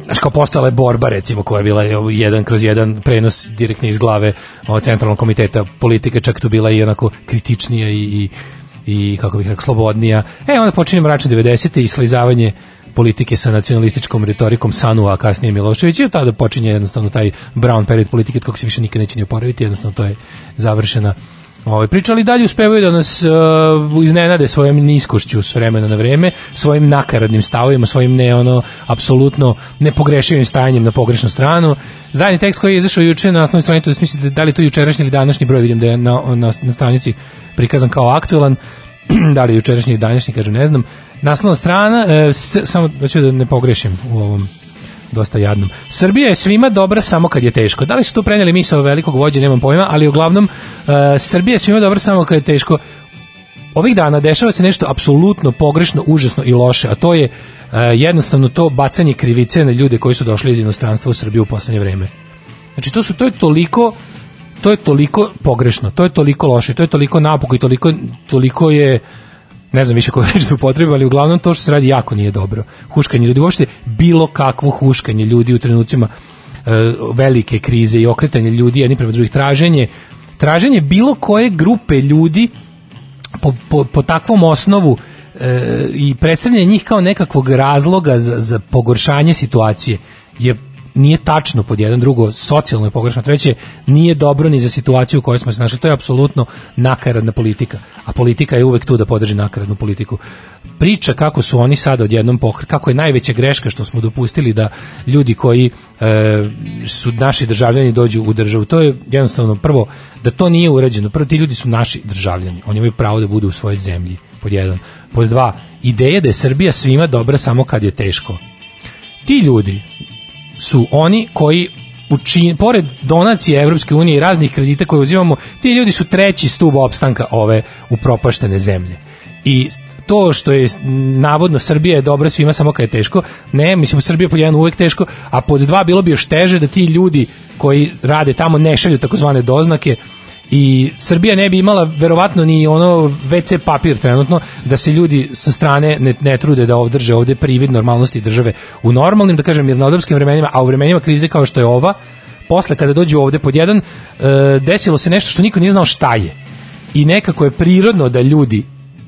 S1: Znaš, kao postala je borba, recimo, koja je bila jedan kroz jedan prenos direktni iz glave od centralnog komiteta politike, čak tu bila i onako kritičnija i, i, i kako bih rekao, slobodnija. E, onda počinje mračne 90. i slizavanje politike sa nacionalističkom retorikom Sanua, a kasnije Milošević i od tada počinje jednostavno taj brown period politike od kog se više nikad neće ni oporaviti, jednostavno to je završena Ovaj pričali dalje uspevaju da nas uh, iznenade svojom niskošću s vremena na vreme, svojim nakaradnim stavovima, svojim ne ono apsolutno nepogrešivim stajanjem na pogrešnu stranu. Zadnji tekst koji je izašao juče na naslovnoj strani, to mislite da li to jučerašnji ili današnji broj, vidim da je na, na, na stranici prikazan kao aktualan. da li jučerašnji ili današnji, kažem, ne znam. Naslovna strana, e, s, samo da ću da ne pogrešim u ovom dosta jadnom. Srbija je svima dobra samo kad je teško. Da li su tu preneli misao velikog vođe, nemam pojma, ali uglavnom uh, Srbija je svima dobra samo kad je teško. Ovih dana dešava se nešto apsolutno pogrešno, užasno i loše, a to je uh, jednostavno to bacanje krivice na ljude koji su došli iz inostranstva u Srbiju u poslednje vreme. Znači to su to je toliko to je toliko pogrešno, to je toliko loše, to je toliko napoko i toliko toliko je ne znam više koju reč da upotrebim, ali uglavnom to što se radi jako nije dobro. Huškanje ljudi, uopšte bilo kakvo huškanje ljudi u trenucima e, velike krize i okretanje ljudi jedni prema drugih, traženje, traženje bilo koje grupe ljudi po, po, po takvom osnovu e, i predstavljanje njih kao nekakvog razloga za, za pogoršanje situacije je nije tačno pod jedan drugo socijalno je pogrešno treće nije dobro ni za situaciju u kojoj smo se našli. To je apsolutno nakaradna politika a politika je uvek tu da podrži nakaradnu politiku. Priča kako su oni sad odjednom pokre, kako je najveća greška što smo dopustili da ljudi koji e, su naši državljani dođu u državu. To je jednostavno prvo da to nije urađeno prvo ti ljudi su naši državljani oni imaju pravo da budu u svojoj zemlji pod jedan. Pod dva ideja da je Srbija svima dobra samo kad je teško. Ti ljudi su oni koji učin, pored donacije Evropske unije i raznih kredita koje uzimamo, ti ljudi su treći stub opstanka ove upropaštene zemlje. I to što je navodno Srbija je dobra svima samo kad je teško, ne, mislim je pod jedan uvek teško, a pod dva bilo bi još teže da ti ljudi koji rade tamo ne šalju takozvane doznake, i Srbija ne bi imala verovatno ni ono WC papir trenutno da se ljudi sa strane ne, ne trude da održe ovde privid normalnosti države u normalnim, da kažem, mirnodopskim vremenima, a u vremenima krize kao što je ova, posle kada dođu ovde pod jedan, e, desilo se nešto što niko nije znao šta je. I nekako je prirodno da ljudi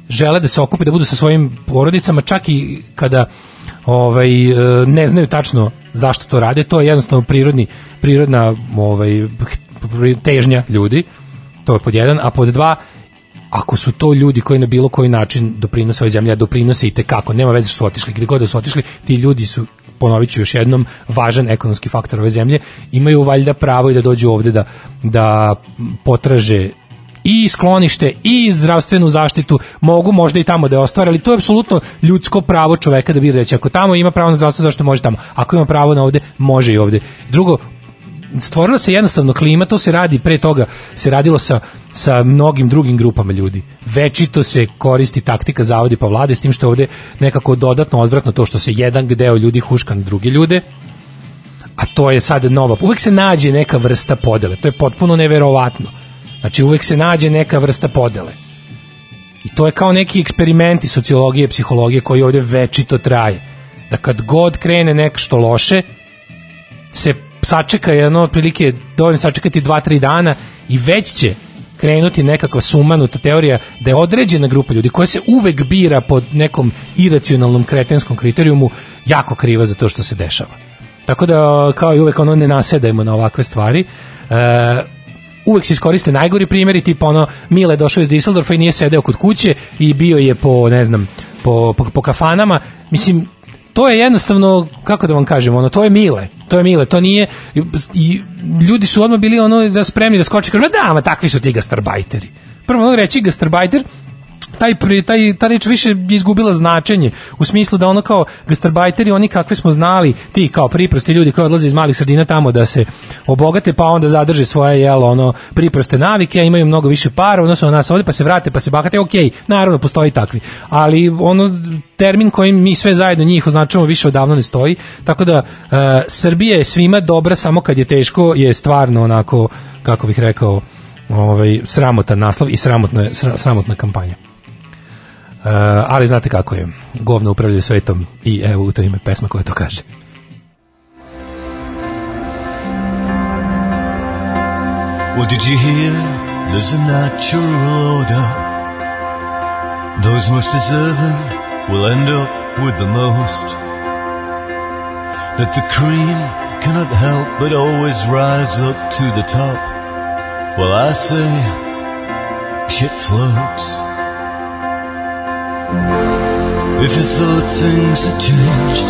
S1: žele da se okupe, da budu sa svojim porodicama, čak i kada ovaj e, ne znaju tačno zašto to rade, to je jednostavno prirodni prirodna ovaj težnja ljudi to je pod jedan, a pod dva ako su to ljudi koji na bilo koji način doprinose ovoj zemlji, a doprinose i tekako, nema veze što su otišli, gde god da su otišli, ti ljudi su ponovit ću još jednom, važan ekonomski faktor ove zemlje, imaju valjda pravo i da dođu ovde da, da potraže i sklonište i zdravstvenu zaštitu. Mogu možda i tamo da je ostvare, ali to je apsolutno ljudsko pravo čoveka da bira. Reći ako tamo ima pravo na zdravstvo, zašto može tamo? Ako ima pravo na ovde, može i ovde. Drugo, stvorila se jednostavno klima, to se radi pre toga, se radilo sa, sa mnogim drugim grupama ljudi. Večito se koristi taktika zavodi pa vlade, s tim što ovde nekako dodatno odvratno to što se jedan deo ljudi huška na druge ljude, a to je sad nova. Uvek se nađe neka vrsta podele, to je potpuno neverovatno. Znači uvek se nađe neka vrsta podele. I to je kao neki eksperimenti sociologije, psihologije koji ovde večito traje. Da kad god krene nek što loše, se sačeka jedno otprilike dovoljno sačekati 2-3 dana i već će krenuti nekakva sumanuta teorija da je određena grupa ljudi koja se uvek bira pod nekom iracionalnom kretenskom kriterijumu jako kriva za to što se dešava. Tako da kao i uvek ono ne nasedajmo na ovakve stvari. E, uvek se iskoriste najgori primjeri, tipa ono Mile došao iz Düsseldorfa i nije sedeo kod kuće i bio je po, ne znam, po, po, po kafanama. Mislim, to je jednostavno kako da vam kažem, ono to je mile. To je mile, to nije i ljudi su odmah bili ono da spremni da skoče, kažu da, ma takvi su ti gastarbajteri. Prvo ono reći gastarbajter taj, pri- taj, ta reč više je izgubila značenje u smislu da ono kao gastarbajteri, oni kakve smo znali, ti kao priprosti ljudi koji odlaze iz malih sredina tamo da se obogate, pa onda zadrže svoje jelo, ono, priproste navike, a imaju mnogo više para, odnosno na nas ovde, pa se vrate, pa se bahate, ok, naravno, postoji takvi. Ali ono, termin kojim mi sve zajedno njih označavamo više odavno ne stoji, tako da e, Srbija je svima dobra samo kad je teško, je stvarno onako, kako bih rekao, ovaj, sramotan naslov i sramotno je, sra- sramotna kampanja. E, ali znate kako je, govno upravljaju svetom i evo u to ime pesma koja to kaže.
S5: Well, did you hear? There's a natural order. Those most deserving will end up with the most. That the cream cannot help but always rise up to the top. Well, I say, shit floats. If you thought things had changed,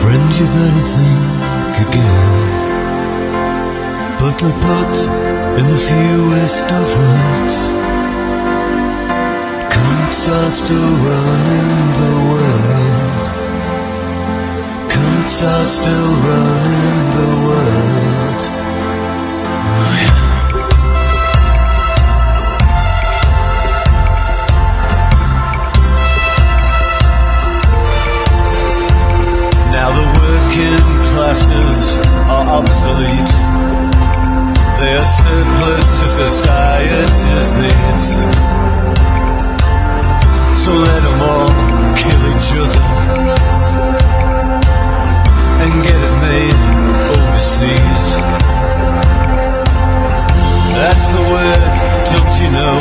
S5: friend, you better think again. Put in the fewest of words, cunts are still running the world. Cunts are still running the world. Working classes are obsolete. They are surplus to society's needs. So let them all kill each other and get it made overseas. That's the word, don't you know?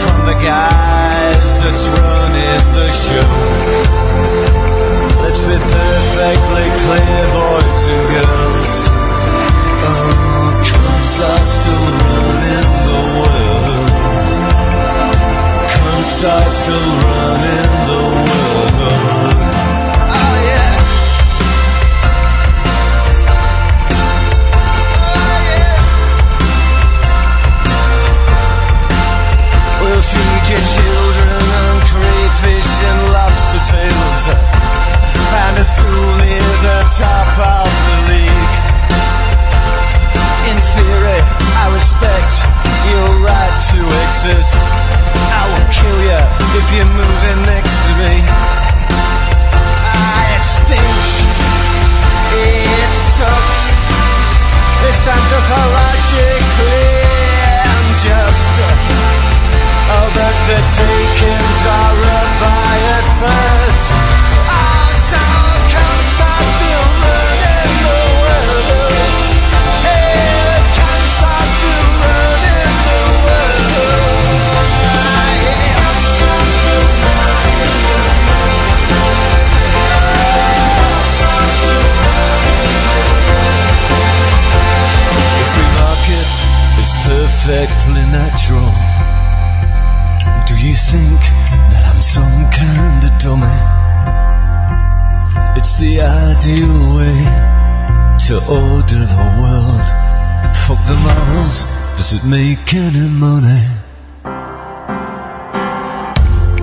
S5: From the guys that's running the show. Let's be perfectly clear, boys and girls. Oh, cunts are still running the world. Cunts are still running the world. Oh, yeah. Oh, yeah. We'll feed your children on crayfish and lobster tails. Find a school near the top of the league. In theory, I respect your right to exist. I will kill you if you're moving next to me. It stinks. It sucks. It's anthropologically unjust. Oh, but the to order the world. Fuck the morals, does it make any money?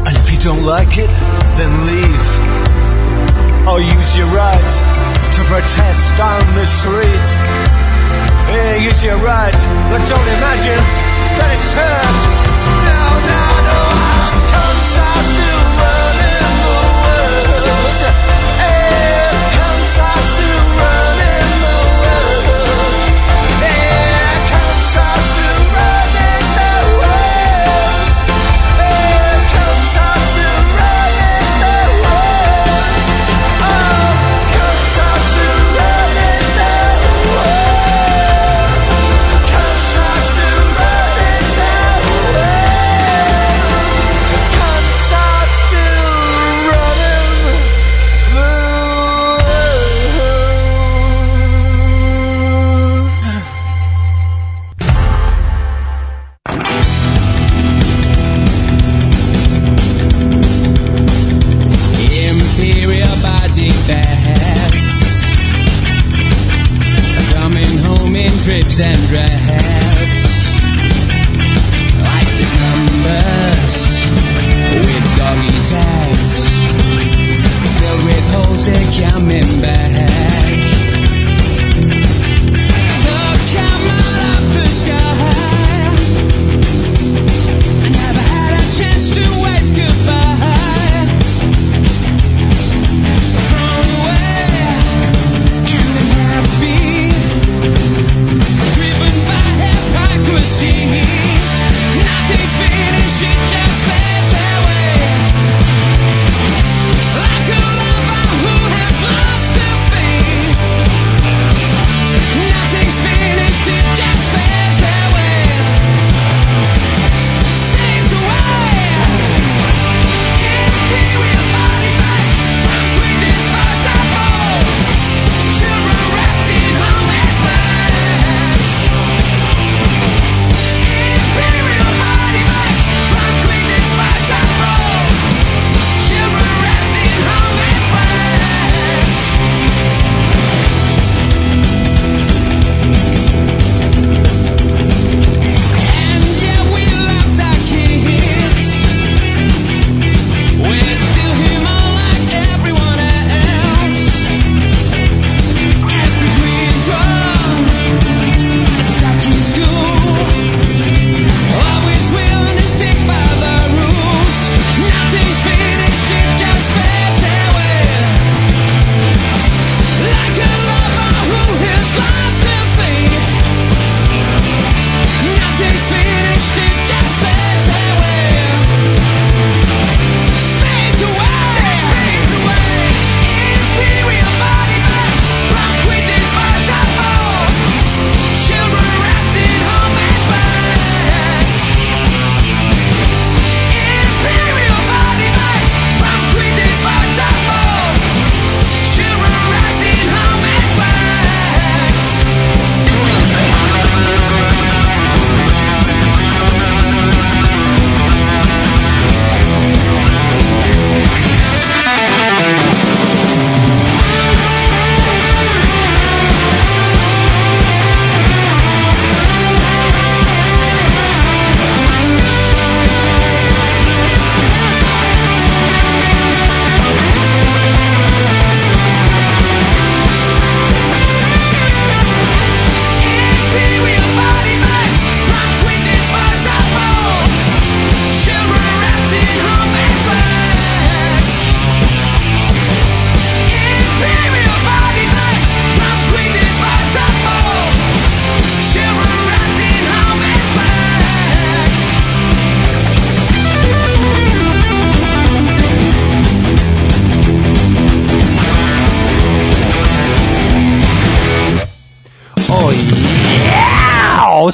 S5: And if you don't like it, then leave. Or use your right to protest on the streets. Yeah, use your right, but don't imagine that it's hurt.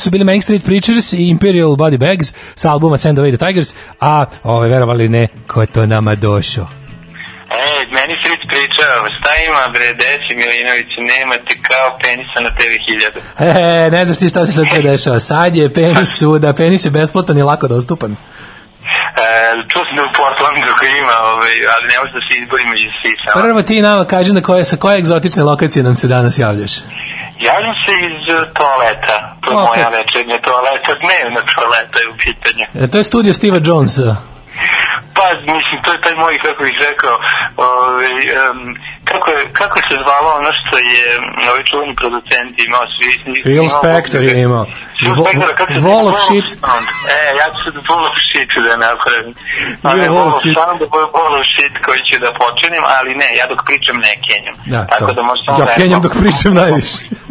S1: Su bili Main Street Preachers i Imperial Body Bags sa albuma Send Away the Tigers, a ove, verovali ne, ko je to nama došao?
S6: E, meni Fritz pričao, šta ima bre, Desi Milinović, nemate kao penisa na TV 1000.
S1: E, ne znaš ti šta se sad sve dešava. Sad je penis svuda, penis je besplatan i lako dostupan.
S6: E, čuo sam da u Portlandu ga ima, ovaj, ali ne može da se izbori među sisama.
S1: Prvo ti nama kaži na koje, sa koje egzotične lokacije nam se danas javljaš.
S6: Javljam se iz uh, toaleta, to je
S1: Ok.
S6: moja večernja toaleta, dnevna toaleta je u pitanju.
S1: E, to je studio Steva Jonesa.
S6: Pa, mislim, to je taj moj, kako bih rekao, ovaj, um, kako, je, kako se zvalo ono što je ovaj čuveni producent imao svi...
S1: Phil Spector je imao.
S6: Phil
S1: Vo-
S6: Spector, kako se
S1: Wall of Shit.
S6: E, ja ću sad Wall of Shit da napravim. A
S1: Bio
S6: ne
S1: Wall of Shit.
S6: Nego Wall of Shit koji ću da počinim, ali ne, ja dok pričam ne kenjam.
S1: Da,
S6: Tako
S1: to.
S6: da možda
S1: Ja kenjam dok pričam najviše.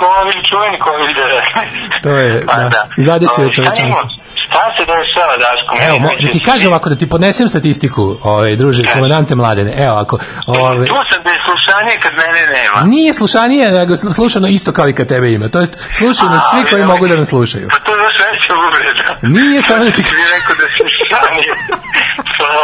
S6: Kovi, čuveni Kovi 19. Da. to je, pa, da,
S1: da. zadesio je čovečanstvo.
S6: Ovaj, šta se dešava, Daško?
S1: Evo, mo, da ti kažem ovako, da ti podnesem statistiku, ove, druže, da. komandante mladene, evo ako... Ove,
S6: tu sam da je slušanje kad mene nema.
S1: Nije slušanje, nego slušano isto kao i kad tebe ima, to jest slušano A, svi koji mogu da nas slušaju.
S6: Pa to je još veća uvreda.
S1: Nije samo da ti...
S6: Ti rekao da slušanije.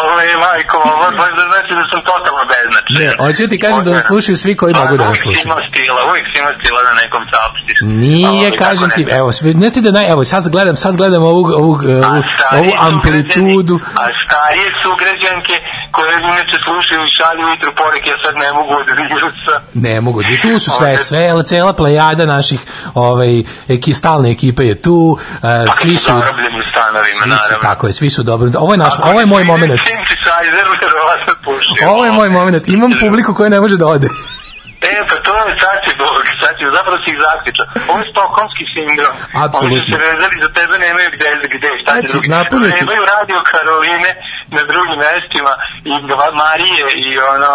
S6: Ovo je majko, ovo baš da znači da sam totalno beznačajan.
S1: Ne, hoću ti kažem da nas slušaju svi koji
S6: Pa,
S1: mogu da nas
S6: uvijek si
S1: slušaju.
S6: imao stila, uvijek si imao stila da nekom saopštiš.
S1: Nije,
S6: Ovaj,
S1: kažem ti, evo, sve, ne ti da naj, evo, sad gledam, sad gledam ovu, ovu, ovu,
S6: stariji
S1: ovu amplitudu.
S6: A starije sugrađanke koje inače slušaju i šalju ujutru poruke, ja sad ne mogu od virusa.
S1: Ne mogu, i tu su sve, sve, cela plejada naših ovaj, eki, stalne ekipe je tu, uh, svi su,
S6: zarobljeni stanovima,
S1: svi su, tako je, svi su dobro, ovo je naš, ovo je moj moment, ovo je moj moment, imam publiku koja ne može da ode.
S6: E, pa to je sad će Će, zapravo si ih zaključao. Ovo je stokholmski sindrom.
S1: Apsolutno.
S6: Oni su se vezali za tebe, nemaju gde, gde, šta
S1: Znači,
S6: drugi.
S1: napunio si-
S6: Nemaju radio Karoline na drugim mestima i Marije i ono,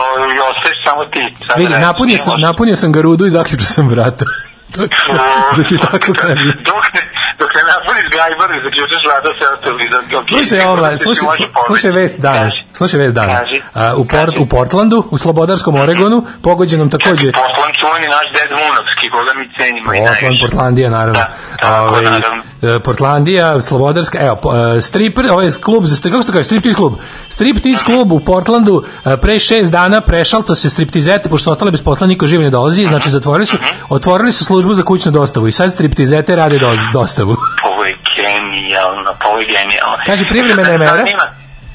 S6: o, i ostaješ samo ti.
S1: Vidi, napunio sam, napunio sam ga rudu i zaključio sam vrata. Da ti tako kažem.
S6: Dok ne, dok ne napuniš gajbar i zaključaš vrata se okay,
S1: Slušaj, mlade, slušaj, slušaj vest dana. Slušaj vest dana.
S6: Kaži.
S1: A, u, Port, u Portlandu, u Slobodarskom Oregonu, pogođenom takođe
S6: Portland čuveni naš Ded Munovski, koga mi cenimo i
S1: Portland,
S6: najviše.
S1: Portlandija, naravno.
S6: Da, tako,
S1: Ovaj,
S6: naravno.
S1: e, Portlandija, Slobodarska, evo, e, stripper, ovaj klub, kako se to kaže, striptease klub. Striptease klub u Portlandu e, pre šest dana prešalto se striptizete, pošto ostale bez posla, niko živi ne dolazi, znači zatvorili su, otvorili su službu za kućnu dostavu i sad striptizete rade dostavu.
S6: Ovo je genijalno, ovo je genijalno.
S1: Kaže, privremene mere?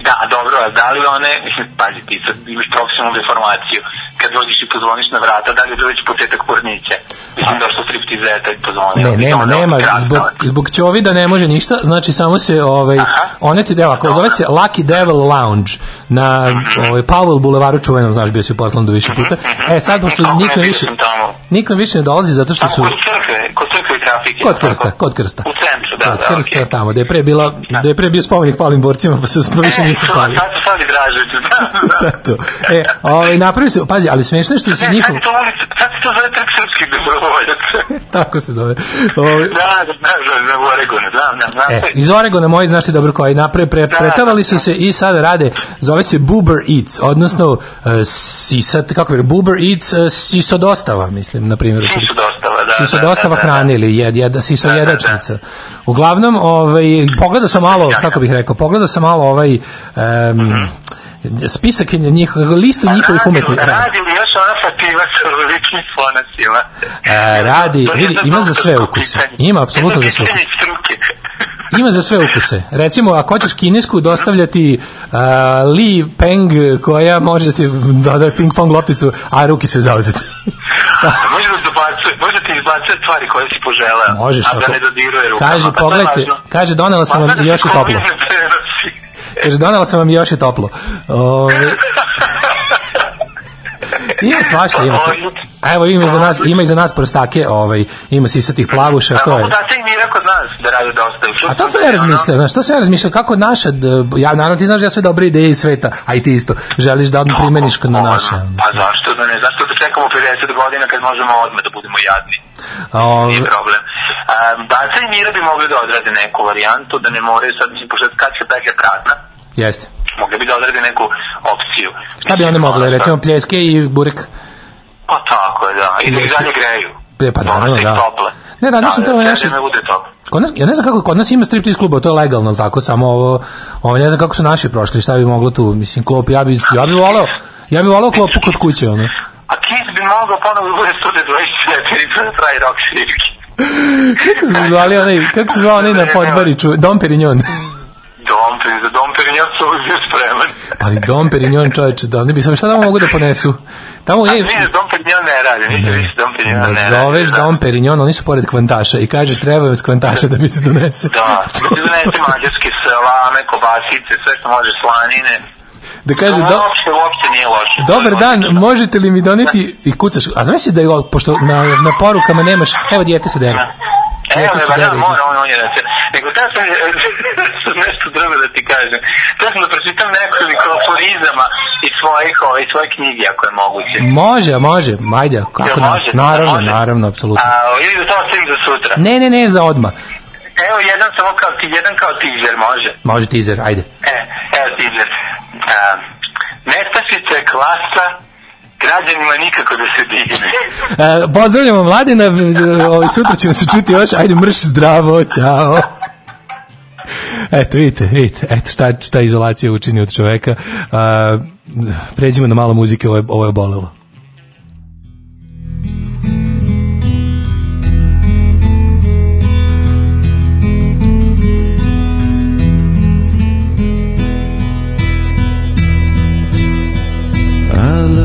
S6: Da, dobro, a da li one, mislim, pazi ti, sad imaš profesionalnu deformaciju, kad dođeš i pozvoniš na vrata, da li je to već početak pornića? Mislim, došlo striptizeta i pozvonio.
S1: Ne, nema, nema, zbog, zbog ćovida ne može ništa, znači samo se, ovaj,
S6: Aha.
S1: one ti, evo, ako zove se Lucky Devil Lounge na ovaj, Powell Boulevardu čuvenom, znaš, bio si u Portlandu više puta. E, sad, pošto niko više, niko više ne dolazi zato što su...
S6: kod crkve, kod trafike.
S1: Kod krsta, kod krsta.
S6: U centru, da,
S1: Kod
S6: da,
S1: krsta
S6: okej.
S1: tamo, da je pre bila, da je pre bio spomenik palim borcima, pa se pa više
S6: E,
S1: nisu
S6: to,
S1: pali.
S6: Sad su sad i Dražević, da, da.
S1: Zato. E, ovaj, napravi se, pazi, ali smešno je što se
S6: Ne,
S1: njihov...
S6: sad, to, sad to zove trg srpskih dobrovoljaca.
S1: Tako se zove. Ovaj,
S6: Da, da, da, da, da, u Oregonu, znam, znam, znam.
S1: E, iz Oregona moji znaš ti dobro koji napre pre,
S6: Da,
S1: pretavali
S6: da,
S1: su
S6: da.
S1: se i sada rade zove se Boober Eats odnosno uh, sisat kako bi Boober Eats uh, siso dostava mislim na primjer
S6: Siso dostava, da,
S1: siso
S6: da, da,
S1: dostava
S6: da, da.
S1: hrane ili jed, jed, siso
S6: Da, da,
S1: jedačnica uglavnom ovaj pogledao sam malo kako bih rekao pogledao sam malo ovaj um, spisak njih, listu njihovih.
S6: Pa radi-
S1: umetnika
S6: Radi li još ona Fatima sa ličnim fonasima?
S1: E, radi,
S6: je
S1: vidi, ima za sve ukuse. Ima apsolutno za sve ukuse. Ima za sve ukuse. Recimo, ako hoćeš kinesku dostavljati uh, Li Peng koja može da ti doda ping pong lopticu, a ruke su zauzete.
S6: Može da dobacuje, može ti izbacuje stvari koje si poželeo.
S1: Možeš,
S6: A da
S1: ako-
S6: ne dodiruje rukama.
S1: Kaže,
S6: Pa je
S1: pogledajte, kaže, donela sam vam
S6: Važno da
S1: još
S6: se
S1: i toplo. Kaže, donela sam vam još i toplo. Ove, Ima svašta, ima se. A evo ima za nas, ima i za nas prostake, ovaj, ima sisatih plavuša, to je.
S6: Da, da, i mira kod nas da rade dosta.
S1: A to sam ja razmišljao, znaš, to sam ja razmišljao, kako naša, ja naravno ti znaš da ja sve dobre ideje iz sveta, a i ti isto, želiš da odmah primeniš na naše.
S6: Pa zašto da ne, zašto da čekamo 50 godina kad možemo odmah da budemo jadni?
S1: Ove,
S6: Nije problem. Um, Daca i Mira bi mogli da odrade neku varijantu, da ne moraju sad, mislim, pošto kad se petlja prazna,
S1: jeste.
S6: mogli bi da odrade neku opciju.
S1: Šta bi one mogle, recimo pljeske i burek?
S6: Pa tako je, da. I da ih dalje greju.
S1: E, pa naravno,
S6: Da,
S1: da.
S6: tople.
S1: Ne, razmišljam,
S6: da,
S1: to je
S6: da,
S1: naše-
S6: Da.
S1: Kod nas, ja ne znam kako, kod nas ima striptease klubova, to je legalno, ali tako, samo ovo, ovo ne znam kako su naši prošli, šta bi moglo tu, mislim, klop, ja bi, ja bi volao, ja bi volao klopu kod kuće, ono.
S6: A Kiss bi mogao ponovo da bude Studio 24 i da pravi rock svirke.
S1: Kako se zvali onaj, kako se zvao onaj na podbariću, Dom Perignon.
S6: Dom, za Dom Perignon su uvijek bio spreman.
S1: Ali Dom Perignon, čoveče, da, ne bi sam, šta tamo mogu da ponesu? Tamo,
S6: A
S1: ej,
S6: vidiš, Dom Perignon ne radi, nisi više Dom Perignon ne radi.
S1: Nazoveš
S6: da.
S1: Dom Perignon, oni su pored kvantaša i kažeš treba vas kvantaša da mi se donese.
S6: Da, da ti donese mađarske salame, kobasice, sve što može slanine.
S1: Da kaže, do,
S6: uopšte, uopšte nije loše.
S1: dobar
S6: je
S1: dan, možete li mi doneti i kucaš, a zamisli da je, pošto na, na porukama nemaš, evo dijete se dere.
S6: Evo
S1: Dijete
S6: me,
S1: se
S6: da, mora on, on je reče. Nego da sam, nešto drugo da ti kažem. Da sam da pročitam nekoliko aforizama iz svojih, ovaj, svoje knjige, ako je moguće.
S1: Može, može, ajde, kako ne,
S6: može?
S1: naravno,
S6: Može?
S1: naravno, apsolutno.
S6: A, ili da to ostavim za sutra.
S1: Ne, ne, ne, za odma.
S6: Evo jedan samo kao ti, jedan kao teaser, može?
S1: Može teaser, ajde.
S6: E, evo teaser. A, nestašica je klasa, građanima nikako da se digne.
S1: E, pozdravljamo mladina, ovaj, sutra ćemo se čuti još, ajde mrš zdravo, ćao. Eto, vidite, vidite, eto šta, šta izolacija učini od čoveka. A, pređimo na malo muzike, ovo je, ovo je bolelo.
S7: I loved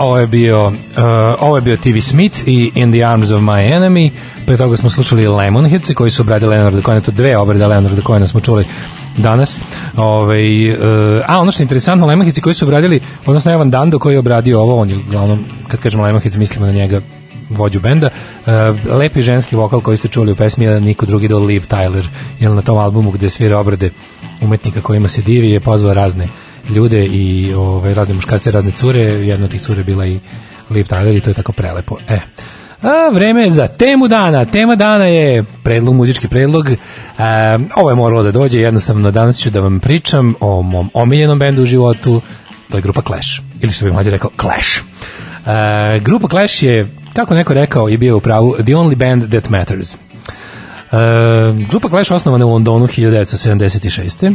S1: ovo je bio uh, ovo je bio TV Smith i In the Arms of My Enemy. Pre toga smo slušali Lemonheads koji su obradili Leonarda Cohena, to dve obrade Leonarda Cohena smo čuli danas. Ovaj uh, a ono što je interesantno, Lemonheads koji su obradili, odnosno Evan Dando koji je obradio ovo, on je uglavnom, kad kažemo Lemonheads, mislimo na njega vođu benda. Uh, lepi ženski vokal koji ste čuli u pesmi je niko drugi do Liv Tyler, jer na tom albumu gde svira obrade umetnika kojima se divi je pozvao razne ljude i ovaj, razne muškarce, razne cure, jedna od tih cure bila i Liv Tyler i to je tako prelepo. E, a, vreme za temu dana. Tema dana je predlog, muzički predlog. E, ovo je moralo da dođe, jednostavno danas ću da vam pričam o mom omiljenom bendu u životu, to je grupa Clash. Ili što bi mlađe rekao, Clash. E, grupa Clash je, kako neko rekao i bio u pravu, the only band that matters. E, grupa Clash osnovana u Londonu 1976.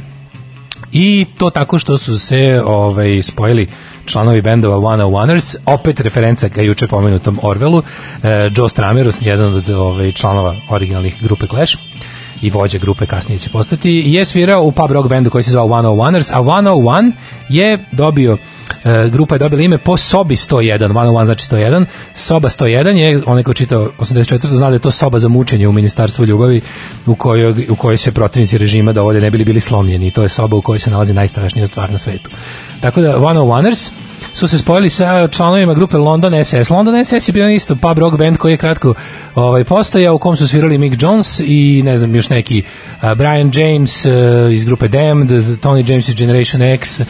S1: I to tako što su se ovaj, spojili članovi bendova One Oneers, opet referenca ka juče pomenutom Orvelu, e, Joe Strameros, jedan od ovaj, članova originalnih grupe Clash i vođa grupe kasnije će postati, je svirao u pub rock bendu koji se zvao One Oneers, a One One je dobio, e, grupa je dobila ime po sobi 101, One One znači 101, soba 101 je, onaj ko čitao 84. zna da je to soba za mučenje u Ministarstvu ljubavi u kojoj, u kojoj se protivnici režima dovode ne bili bili slomljeni to je soba u kojoj se nalazi najstrašnija stvar na svetu. Tako da One Oneers su se spojili sa članovima grupe London SS. London SS je bio isto pub rock band koji je kratko ovaj, postojao, u kom su svirali Mick Jones i ne znam, još neki uh, Brian James uh, iz grupe Damned, Tony James iz Generation X,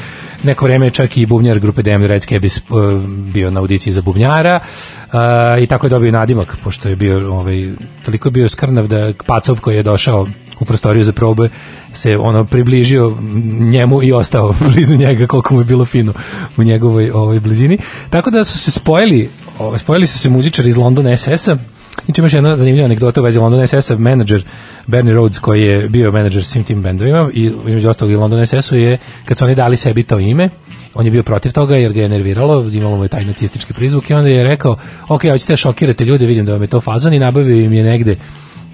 S1: neko vreme čak i bubnjar grupe Damned Red Skabis uh, bio na audiciji za bubnjara uh, i tako je dobio nadimak, pošto je bio ovaj, toliko je bio skrnav da Pacov koji je došao u prostoriju za probe se ono približio njemu i ostao blizu njega koliko mu je bilo fino u njegovoj ovoj blizini. Tako da su se spojili, ovaj, spojili su se muzičari iz London SS-a Znači imaš jedna zanimljiva anegdota u vezi London SS-a, menadžer Bernie Rhodes koji je bio menadžer svim tim bendovima i između ostalog i London SS-u je, kad su oni dali sebi to ime, on je bio protiv toga jer ga je nerviralo, imalo mu je taj nacistički prizvuk i onda je rekao, ok, hoćete da šokirate ljude, vidim da vam je to fazon i nabavio im je negde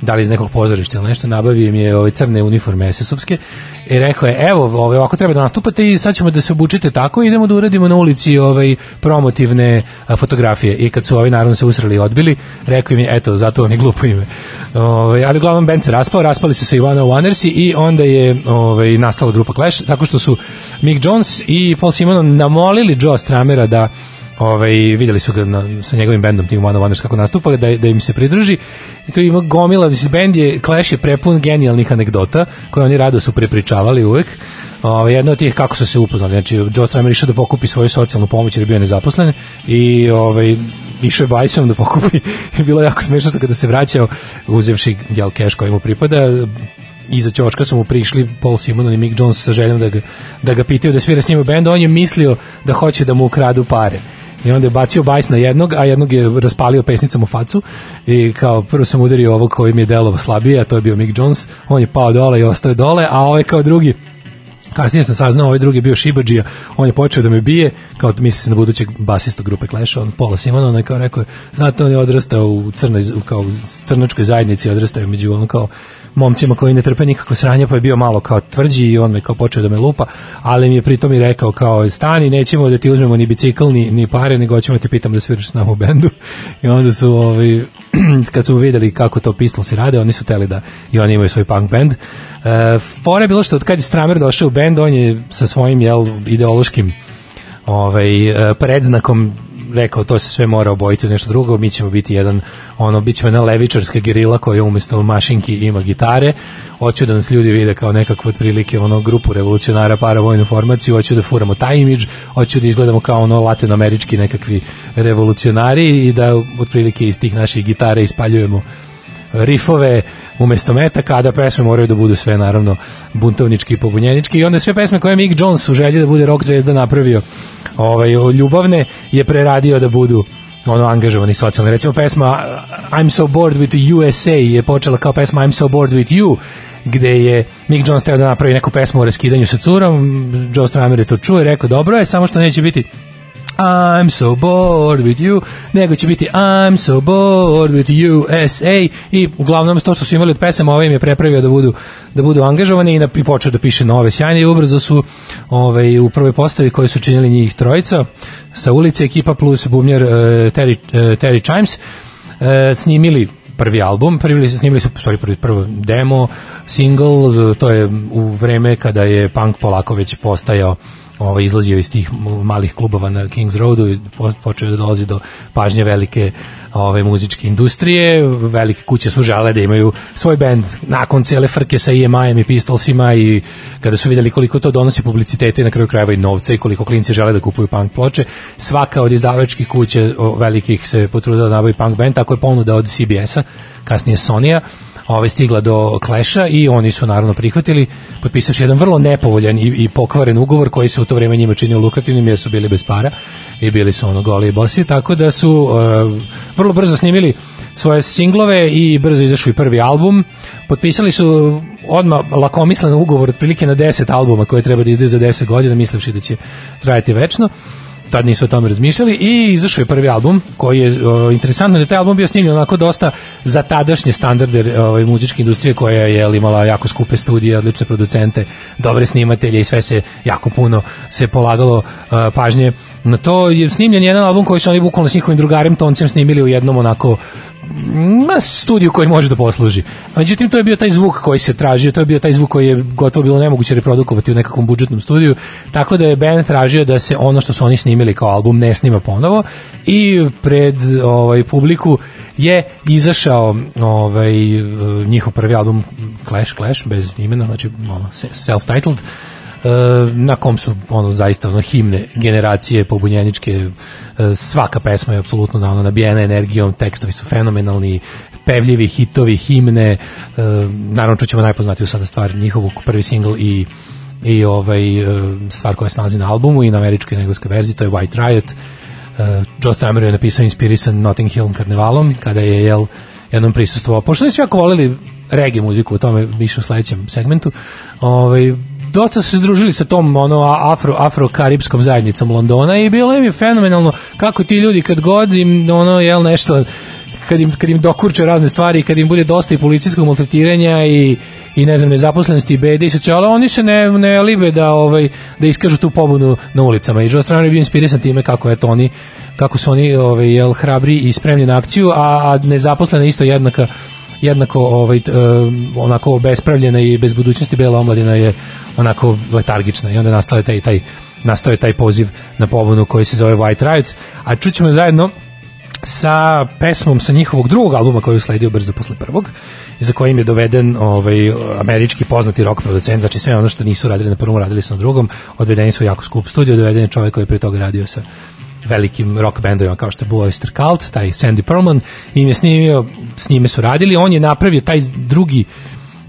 S1: da li iz nekog pozorišta ili nešto, nabavio im je ove crne uniforme SS-ovske i rekao je, evo, ove, ovako treba da nastupate i sad ćemo da se obučite tako i idemo da uradimo na ulici ovaj, promotivne a, fotografije. I kad su ovi naravno se usrali i odbili, rekao im je, eto, zato je glupo ime. Ove, ali uglavnom band se raspao, raspali su se i One Onersi i onda je ovaj, nastala grupa Clash, tako što su Mick Jones i Paul Simon namolili Joe Stramera da ovaj videli su ga na, sa njegovim bendom tim One Wonders kako nastupa da da im se pridruži i to ima gomila da bend je Clash je prepun genijalnih anegdota koje oni rado su prepričavali uvek Ovaj jedna od tih kako su se upoznali. Znači Joe Stramer išao da pokupi svoju socijalnu pomoć jer je bio nezaposlen i ovaj išao je bajsom da pokupi. Bilo je jako smešno kada se vraćao uzevši jel keš koji mu pripada iza ćoška su mu prišli Paul Simon i Mick Jones sa željom da ga, da ga pitaju da svira s njima bend, on je mislio da hoće da mu ukradu pare i onda je bacio bajs na jednog, a jednog je raspalio pesnicom u facu i kao prvo sam udario ovog koji mi je delovo slabije, a to je bio Mick Jones, on je pao dole i ostao je dole, a ovaj kao drugi Kasnije sam saznao, ovaj drugi je bio Šibadžija, on je počeo da me bije, kao misli se na budućeg basistu grupe Clash, on Pola Simona, on je kao rekao, znate, on je odrastao u crnoj, kao u crnačkoj zajednici, odrastao je među ono kao momcima koji ne trpe nikako sranje, pa je bio malo kao tvrđi i on me kao počeo da me lupa, ali mi je pritom i rekao kao stani, nećemo da ti uzmemo ni bicikl, ni, ni pare, nego ćemo te pitam da sviraš s nama u bendu. I onda su ovaj, kad su videli kako to Pistolsi rade, oni su teli da i oni imaju svoj punk band. E, fora je bilo što od kad je Stramer došao u bend, on je sa svojim jel, ideološkim ovaj, e, predznakom rekao to se sve mora obojiti u nešto drugo, mi ćemo biti jedan ono, bit ćemo jedna levičarska gerila koja umesto mašinki ima gitare, hoću da nas ljudi vide kao nekakvu otprilike ono grupu revolucionara paravojnu formaciju, hoću da furamo taj imidž, hoću da izgledamo kao ono latinoamerički nekakvi revolucionari i da otprilike iz tih naših gitare ispaljujemo rifove umesto metaka, a da pesme moraju da budu sve naravno buntovnički i pobunjenički i onda sve pesme koje je Mick Jones u želji da bude rock zvezda napravio ovaj, ljubavne je preradio da budu ono angažovani socijalni. Recimo pesma I'm so bored with the USA je počela kao pesma I'm so bored with you gde je Mick Jones teo da napravi neku pesmu o raskidanju sa curom, Joe Stramer je to čuo i rekao dobro je, samo što neće biti I'm so bored with you, nego će biti I'm so bored with USA i uglavnom to što su imali od pesama, ovaj im je prepravio da budu da budu angažovani i, na, i počeo da piše nove sjajne i ubrzo su ovaj, u prvoj postavi koji su činili njih trojica sa ulice ekipa plus bumljar uh, Terry, uh, Terry Chimes uh, snimili prvi album, prvi snimili su sorry, prvi prvo demo, single, to je u vreme kada je punk polako već postajao ovaj izlazio iz tih malih klubova na Kings Roadu i počeo da dolazi do pažnje velike ove muzičke industrije, velike kuće su žele da imaju svoj bend nakon cele frke sa EMI-em i Pistolsima i kada su videli koliko to donosi publicitete i na kraju krajeva i novca i koliko klinci žele da kupuju punk ploče, svaka od izdavačkih kuća velikih se potrudila da nabavi punk band, tako je ponuda od CBS-a, kasnije Sony-a, ovaj stigla do Clash-a i oni su naravno prihvatili, potpisavši jedan vrlo nepovoljan i, i pokvaren ugovor koji se u to vreme njima činio lukrativnim jer su bili bez para i bili su ono goli i bosi, tako da su uh, vrlo brzo snimili svoje singlove i brzo izašli prvi album. Potpisali su odmah lakomislen ugovor otprilike na 10 albuma koje treba da izdaju za 10 godina, mislivši da će trajati večno tad nisu o tome razmišljali i izašao je prvi album koji je o, interesantno da taj album bio snimljen onako dosta za tadašnje standarde ovaj, muzičke industrije koja je imala jako skupe studije, odlične producente, dobre snimatelje i sve se jako puno se polagalo uh, pažnje na to. Je snimljen jedan album koji su oni bukvalno s njihovim drugarem Toncem snimili u jednom onako na studiju koji može da posluži. Međutim, to je bio taj zvuk koji se tražio, to je bio taj zvuk koji je gotovo bilo nemoguće reprodukovati u nekakvom budžetnom studiju, tako da je band tražio da se ono što su oni snimili kao album ne snima ponovo. I pred ovaj publiku je izašao ovaj njihov prvi album Clash Clash bez imena, znači self-titled na kom su ono zaista ono himne generacije pobunjeničke svaka pesma je apsolutno na ono nabijena energijom tekstovi su fenomenalni pevljivi hitovi, himne, e, naravno čućemo najpoznatiju sada stvar, njihovu prvi singl i i ovaj e, stvar koja se nalazi na albumu i na američkoj i na engleskoj verziji, to je White Riot. Uh, Joe Strummer je napisao inspirisan Notting Hill karnevalom, kada je jel jednom prisustvovao. Pošto su svi jako voleli reggae muziku, o tome više u sledećem segmentu, ovaj, dosta se združili sa tom ono afro afro karipskom zajednicom Londona i bilo im je fenomenalno kako ti ljudi kad god im ono jel nešto kad im, kad im dokurče razne stvari, kad im bude dosta i policijskog maltretiranja i, i ne znam, nezaposlenosti i bede i socijala, oni se ne, ne libe da, ovaj, da iskažu tu pobunu na ulicama. I Joe Strano je bio inspirisan time kako eto oni kako su oni ovaj, jel, hrabri i spremni na akciju, a, a nezaposlena isto jednaka jednako ovaj, onako bespravljena i bez budućnosti bela omladina je onako letargična i onda nastao je taj, taj, nastao je taj poziv na pobunu koji se zove White Riot, a čućemo zajedno sa pesmom sa njihovog drugog albuma koji je usledio brzo posle prvog i za kojim je doveden ovaj američki poznati rock producent, znači sve ono što nisu radili na prvom, radili su na drugom, odvedeni su u jako skup studio, doveden je čovjek koji je pre toga radio sa velikim rock bendovima kao što je Blue Oyster Cult, taj Sandy Pearlman, i im je snimio, s njime su radili, on je napravio taj drugi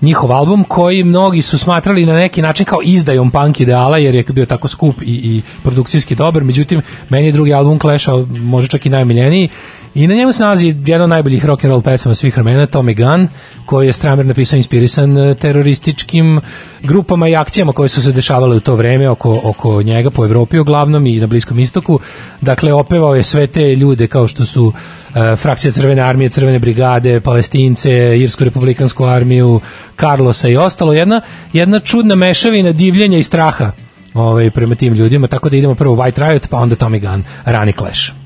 S1: njihov album koji mnogi su smatrali na neki način kao izdajom punk ideala jer je bio tako skup i, i produkcijski dobar, međutim meni je drugi album Clash-a možda čak i najmiljeniji i na njemu se nalazi jedna od najboljih rock and roll pesama svih vremena, Tommy Gunn, koji je Stramer napisao inspirisan eh, terorističkim grupama i akcijama koje su se dešavale u to vreme oko, oko njega po Evropi uglavnom i na Bliskom istoku. Dakle, opevao je sve te ljude kao što su uh, frakcija Crvene armije, Crvene brigade, Palestince, Irsku republikansku armiju, Carlosa i ostalo. Jedna, jedna čudna mešavina divljenja i straha ovaj, prema tim ljudima, tako da idemo prvo White Riot, pa onda Tommy Gunn, Rani Clash.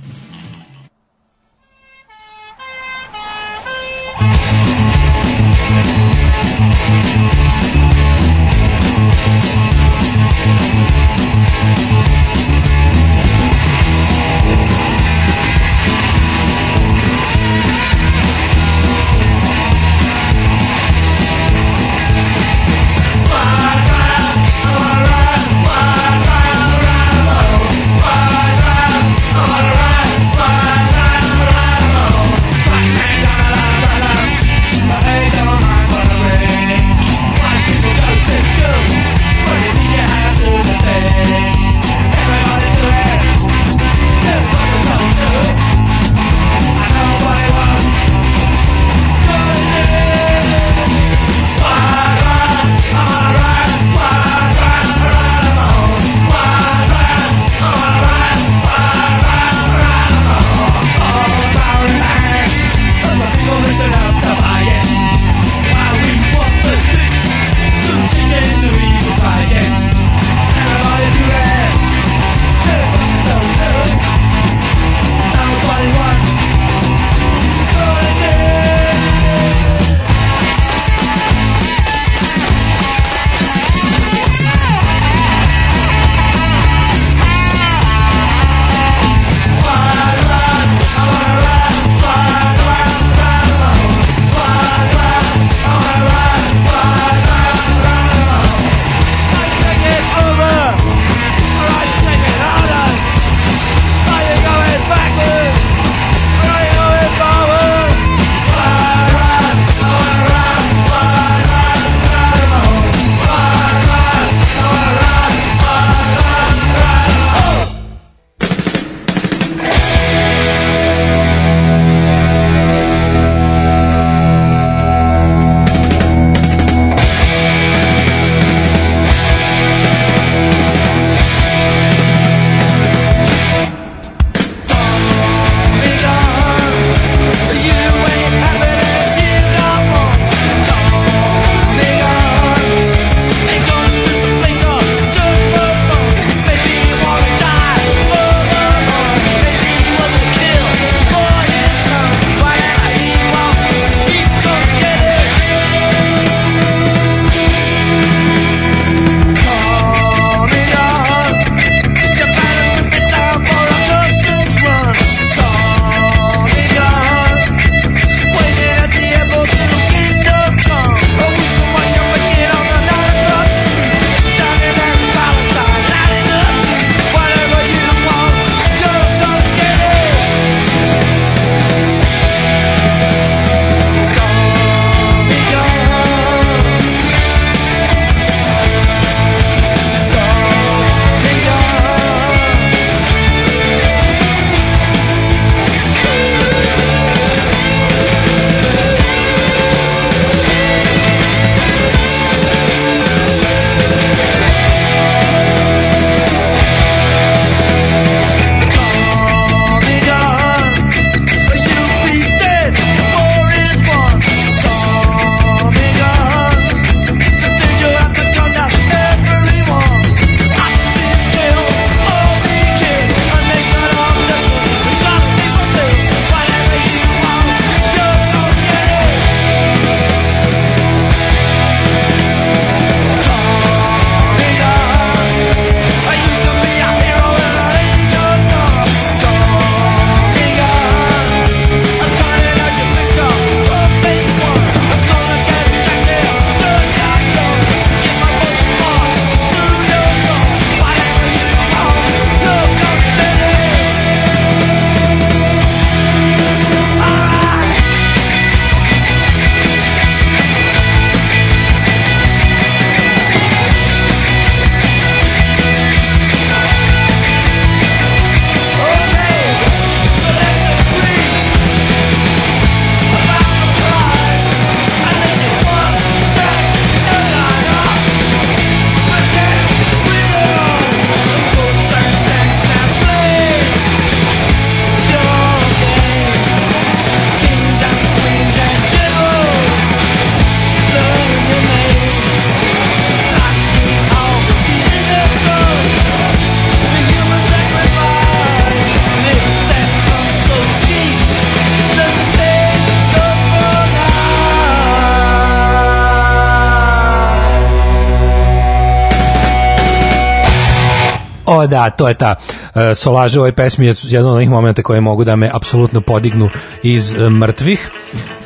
S1: O da, to je ta uh, solaža u ovoj pesmi je jedan od onih momenta koje mogu da me apsolutno podignu iz uh, mrtvih.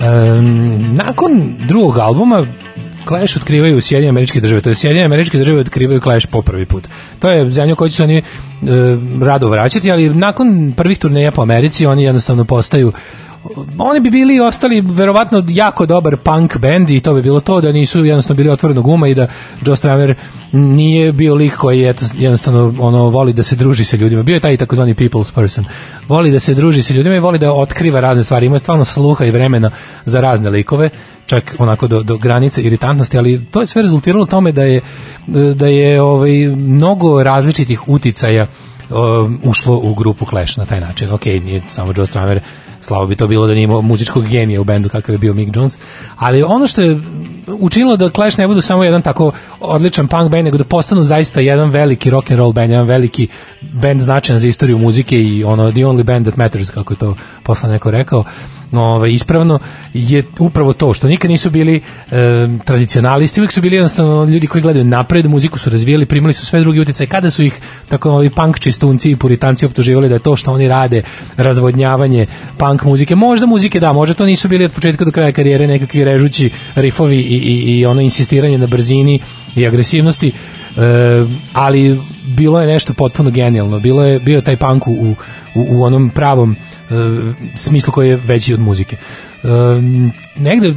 S1: Um, nakon drugog albuma Clash otkrivaju Sjedinje američke države, to je Sjedinje američke države otkrivaju Clash po prvi put. To je zemlja koju će se oni e, rado vraćati, ali nakon prvih turneja po Americi oni jednostavno postaju oni bi bili ostali verovatno jako dobar punk band i to bi bilo to da nisu jednostavno bili otvorenog uma i da Joe Stramer nije bio lik koji eto, jednostavno ono voli da se druži sa ljudima. Bio je taj takozvani people's person. Voli da se druži sa ljudima i voli da otkriva razne stvari. Ima stvarno sluha i vremena za razne likove, čak onako do, do granice iritantnosti, ali to je sve rezultiralo tome da je da je ovaj mnogo različitih uticaja ušlo u grupu Clash na taj način. Ok, nije samo Joe Stramer slavo bi to bilo da nije imao muzičkog genija u bendu kakav je bio Mick Jones, ali ono što je učinilo da Clash ne budu samo jedan tako odličan punk band, nego da postanu zaista jedan veliki rock and roll band, jedan veliki band značajan za istoriju muzike i ono the only band that matters, kako je to posle neko rekao, ovaj, ispravno je upravo to što nikad nisu bili e, tradicionalisti, uvijek su bili jednostavno ljudi koji gledaju napred, muziku su razvijali, primali su sve druge uticaje, kada su ih tako ovi punk čistunci i puritanci optuživali da je to što oni rade razvodnjavanje punk muzike, možda muzike da, možda to nisu bili od početka do kraja karijere nekakvi režući rifovi i, i, i ono insistiranje na brzini i agresivnosti, e, ali bilo je nešto potpuno genijalno, bilo je bio taj punk u, u, u onom pravom smislu koji je veći od muzike. E, negde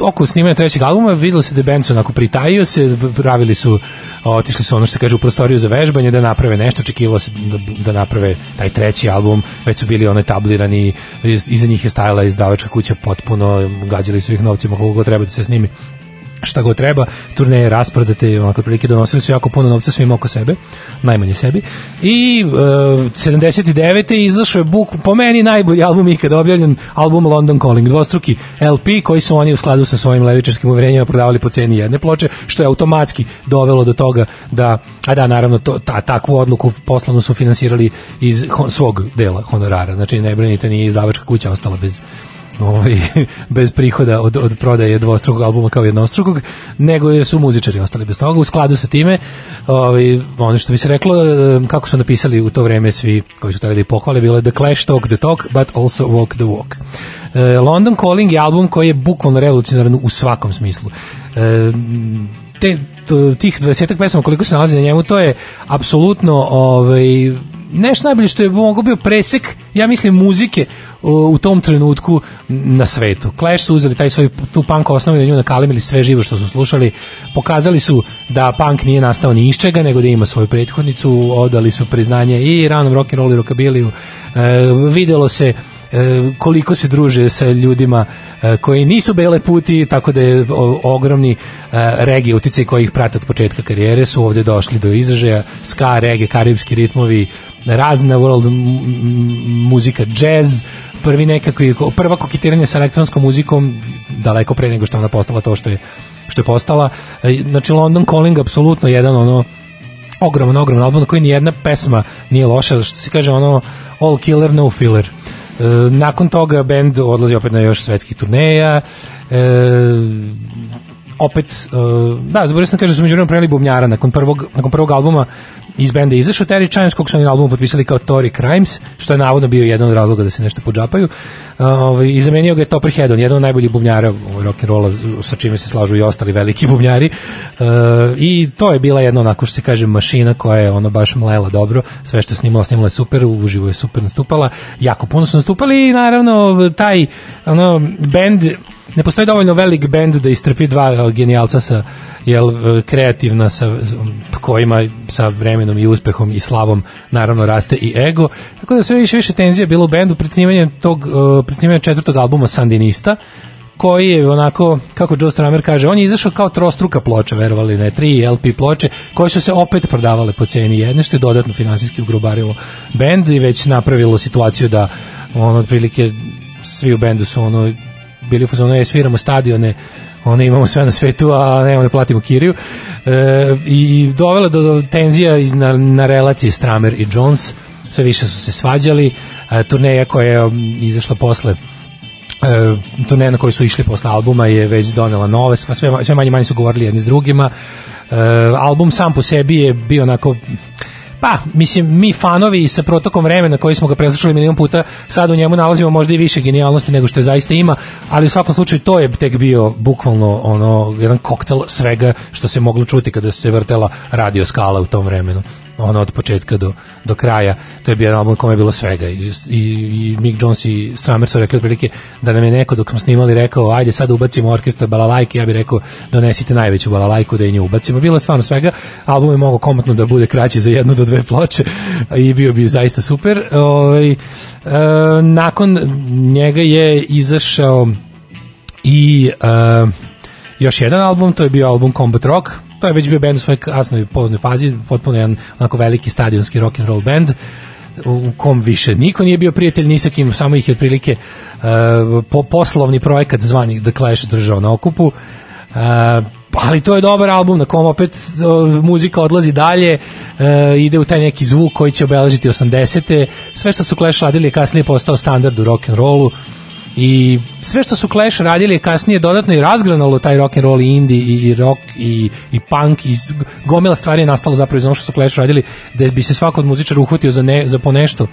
S1: oko snimanja trećeg albuma videlo se da je se onako pritajio se, pravili su, otišli su ono što se kaže u prostoriju za vežbanje da naprave nešto, očekivalo se da, da naprave taj treći album, već su bili ono tablirani, iz- iza njih je stajala izdavačka kuća potpuno, gađali su ih novcima koliko treba da se snimi šta god treba, turneje rasprodate, onako prilike donosili su jako puno novca svima oko sebe, najmanje sebi. I uh, 79. izašao je Buk, po meni najbolji album ikada objavljen, album London Calling, dvostruki LP koji su oni u skladu sa svojim levičarskim uverenjima prodavali po ceni jedne ploče, što je automatski dovelo do toga da, a da, naravno, to, ta, takvu odluku poslovno su finansirali iz hon, svog dela honorara, znači ne brinite, nije izdavačka kuća ostala bez ovaj, bez prihoda od, od prodaje dvostrukog albuma kao jednostrukog, nego su muzičari ostali bez toga. U skladu sa time, ovaj, ono što bi se reklo, kako su napisali u to vreme svi koji su htjeli da pohvale, bilo je The Clash Talk the Talk, but also Walk the Walk. Eh, London Calling je album koji je bukvalno revolucionaran u svakom smislu. Eh, te, to, tih 20 pesama koliko se nalazi na njemu, to je apsolutno ovaj, nešto najbolje što je mogo bio presek, ja mislim, muzike u, tom trenutku na svetu. Clash su uzeli taj svoj tu punk osnovu i na nju nakalimili sve živo što su slušali, pokazali su da punk nije nastao ni iz čega, nego da ima svoju prethodnicu, odali su priznanje i ranom rock'n'rollu i rockabiliju, e, videlo se e, koliko se druže sa ljudima e, koji nisu bele puti, tako da je ogromni e, regije uticaj koji ih prate od početka karijere su ovde došli do izražaja, ska, reggae, karibski ritmovi, razna world muzika, jazz, prvi nekakvi, prva koketiranje sa elektronskom muzikom daleko pre nego što ona postala to što je što je postala. E, Znači London Calling apsolutno jedan ono ogroman, ogroman album koji ni jedna pesma nije loša, što se kaže ono all killer, no filler. E, nakon toga band odlazi opet na još svetskih turneja, e, opet, e, da, zaboravio sam da da su međuvremenu preneli bubnjara nakon prvog, nakon prvog albuma iz benda izašao Terry Chimes, kog su oni na albumu potpisali kao Tory Crimes, što je navodno bio jedan od razloga da se nešto podžapaju. Uh, ovaj, I zamenio ga je Topper Hedon, jedan od najboljih bubnjara ovaj, rock'n'rolla, sa čime se slažu i ostali veliki bubnjari. Uh, I to je bila jedna, onako što se kaže, mašina koja je ono baš mlela dobro. Sve što je snimala, snimala je super, uživo je super nastupala. Jako puno su nastupali i naravno taj ono, band ne postoji dovoljno velik bend da istrpi dva uh, genijalca sa jel uh, kreativna sa kojima sa vremenom i uspehom i slavom naravno raste i ego. Tako da sve više više tenzija bilo u bendu pred snimanjem tog uh, pred snimanjem četvrtog albuma Sandinista koji je onako, kako Joe Stramer kaže, on je izašao kao trostruka ploča, verovali ne, tri LP ploče, koje su se opet prodavale po ceni jedne, što je dodatno finansijski ugrobarilo bend i već napravilo situaciju da on otprilike svi u bendu su ono bili u fazonu, je sviramo stadione, ono imamo sve na svetu, a ne, ne platimo kiriju. E, I dovela do, tenzija na, na relaciji Stramer i Jones, sve više su se svađali, e, turneja koja je izašla posle e, turneja na koji su išli posle albuma je već donela nove, sve, sve manje manje su govorili jedni s drugima, E, album sam po sebi je bio onako Pa, mislim, mi fanovi sa protokom vremena koji smo ga preslušali milion puta, sad u njemu nalazimo možda i više genijalnosti nego što je zaista ima, ali u svakom slučaju to je tek bio bukvalno ono, jedan koktel svega što se moglo čuti kada se vrtela radio skala u tom vremenu ono od početka do, do kraja. To je bio jedan album kome je bilo svega. I, i, i Mick Jones i Stramer su rekli otprilike da nam je neko dok smo snimali rekao ajde sad ubacimo orkestar balalajke. Ja bih rekao donesite najveću balalajku da je nju ubacimo. Bilo je stvarno svega. Album je mogao komotno da bude kraći za jednu do dve ploče i bio bi zaista super. Ovaj, e, nakon njega je izašao i e, još jedan album, to je bio album Combat Rock, to je već bio band u svojoj kasnoj poznoj fazi, potpuno jedan onako veliki stadionski rock and roll band u kom više niko nije bio prijatelj ni sa kim, samo ih je otprilike uh, po, poslovni projekat zvani The Clash držao na okupu. Uh, ali to je dobar album na kom opet muzika odlazi dalje, uh, ide u taj neki zvuk koji će obeležiti 80. Sve što su Clash radili je kasnije postao standard u rock and rollu i sve što su Clash radili je kasnije dodatno i razgranalo taj rock and roll i indie i, i rock i, i punk i gomila stvari je nastalo zapravo iz ono što su Clash radili da bi se svako od muzičara uhvatio za, ne, za po nešto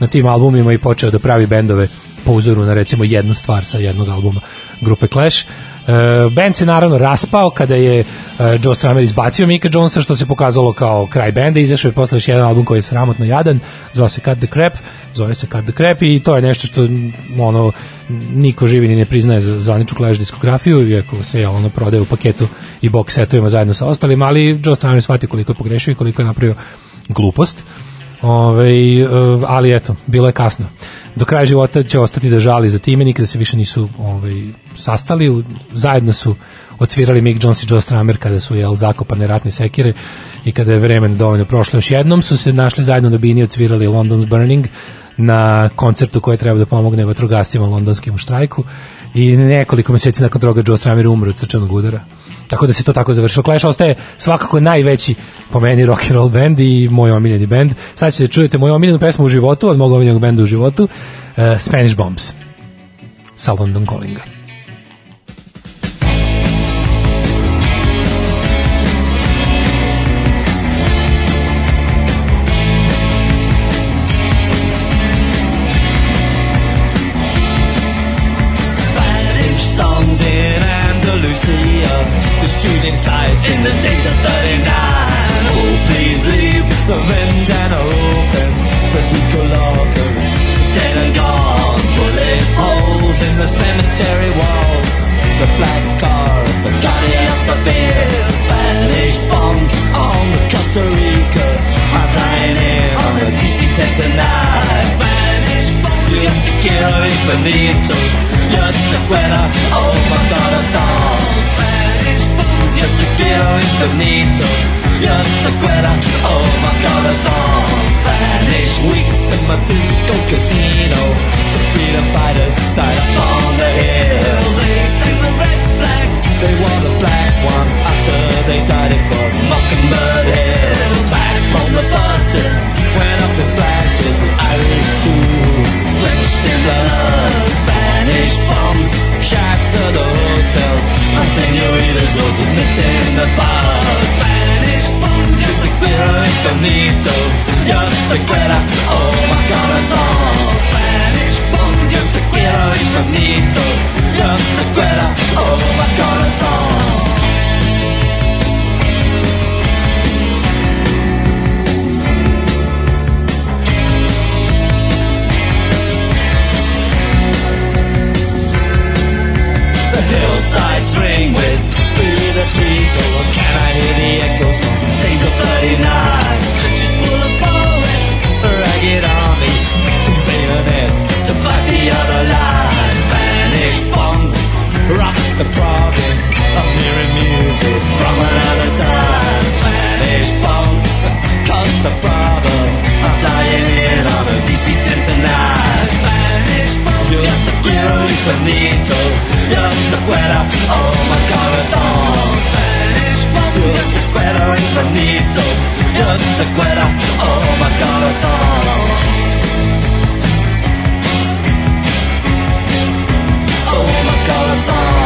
S1: na tim albumima i počeo da pravi bendove po uzoru na recimo jednu stvar sa jednog albuma grupe Clash Uh, band se naravno raspao kada je uh, Joe Stramer izbacio Mika Jonesa što se pokazalo kao kraj benda. Izašao je posle još jedan album koji je sramotno jadan zove se Cut the Crap zove se Cut the Crap i to je nešto što ono niko živi ni ne priznaje za zvaničnu Clash diskografiju iako se je ono prodaje u paketu i box setovima zajedno sa ostalim ali Joe Stramer shvatio koliko je pogrešio i koliko je napravio glupost Ove, ali eto, bilo je kasno. Do kraja života će ostati da žali za time, nikada se više nisu ovaj, sastali, zajedno su odsvirali Mick Jones i Joe Stramer kada su jel, zakopane ratne sekire i kada je vremen dovoljno prošlo još jednom su se našli zajedno na bini odsvirali London's Burning na koncertu koji treba da pomogne vatrogascima londonskim u štrajku i nekoliko meseci nakon toga Joe Stramer umre od srčanog udara. Tako da se to tako završilo. Clash ostaje svakako najveći po meni rock and roll band i moj omiljeni band. Sad ćete čujete moju omiljenu pesmu u životu od mog omiljenog benda u životu, uh, Spanish Bombs sa London Callinga.
S4: Infinito. Te oh my corazón. Spanish bombs. Yo te quiero infinito. Te oh my corazón. Spanish weeks in my disco casino. The freedom fighters died up on the hill. They sang the red flag. They wore the black one after they died in Fort Mockingbird Hill. Back from the buses, went up in flashes. Irish too, drenched in blood. Spanish bombs shattered the hotels. And senoritas all dismissed in the bar. Spanish bombs, yo te quiero infinito. Yo te quiero, oh my corazón. Spanish bombs, te quiero, oh my corazón. The hillsides ring with the people Can I hear the echoes from of 39 the province I'm hearing music From another time. Spanish bombs Cause the problem I'm flying in on a DC-10 tonight Spanish bombs Yo te quiero infinito Yo te quiero, oh my corazón. Spanish bombs Yo te quiero infinito Yo te quiero, oh my corazón. Oh my corazón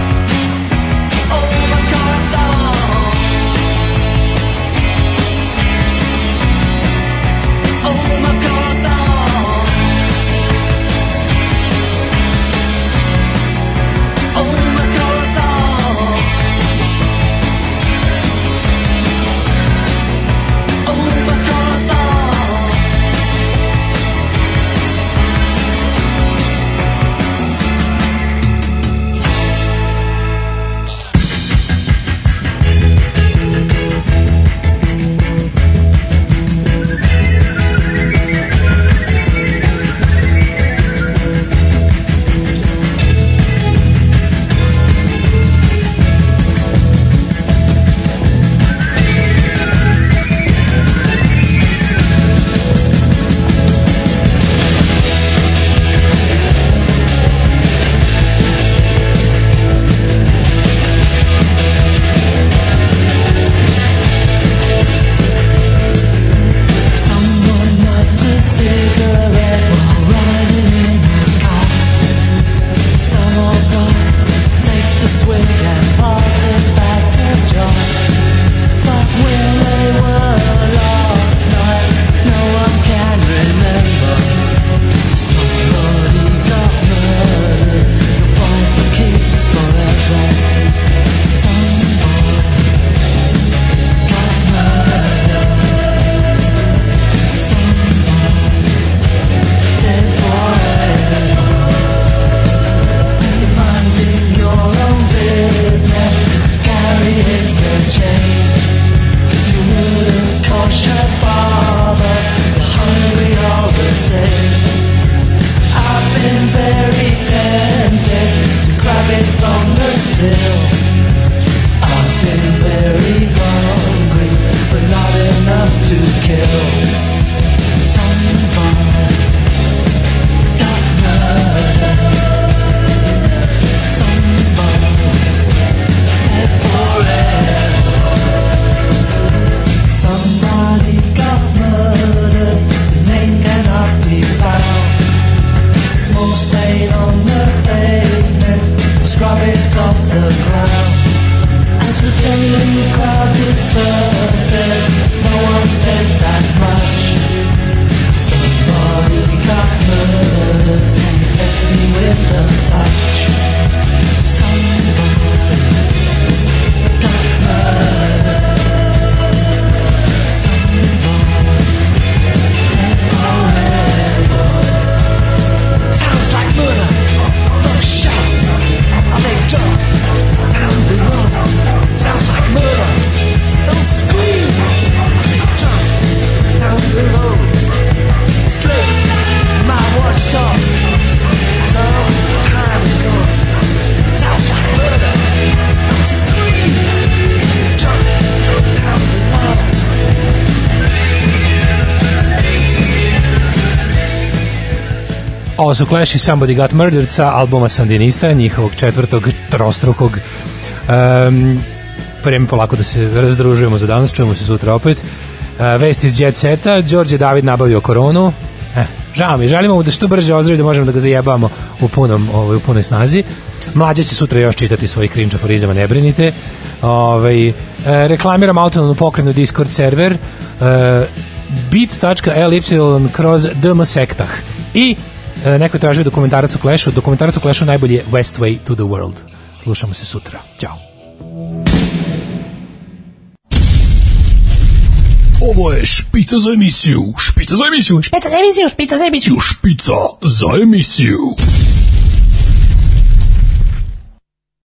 S1: su Clash i Somebody Got Murdered sa albuma Sandinista, njihovog četvrtog trostrukog. Um, vreme polako da se razdružujemo za danas, čujemo se sutra opet. Uh, vest iz Jet Seta, Đorđe David nabavio koronu. Eh, žao mi, želimo mu da što brže ozdravi da možemo da ga zajebamo u, punom, ovaj, u punoj snazi. Mlađe će sutra još čitati svojih cringe aforizama, ne brinite. Ovaj, e, reklamiram autonomnu pokretnu Discord server e, bit.ly kroz dm sektah. I neko je tražio dokumentarac o Clashu. Dokumentarac o Clashu najbolji je West Way to the World. Slušamo se sutra. Ćao.
S2: Ovo je špica za emisiju, špica za emisiju, špica za emisiju, špica za emisiju, špica za emisiju.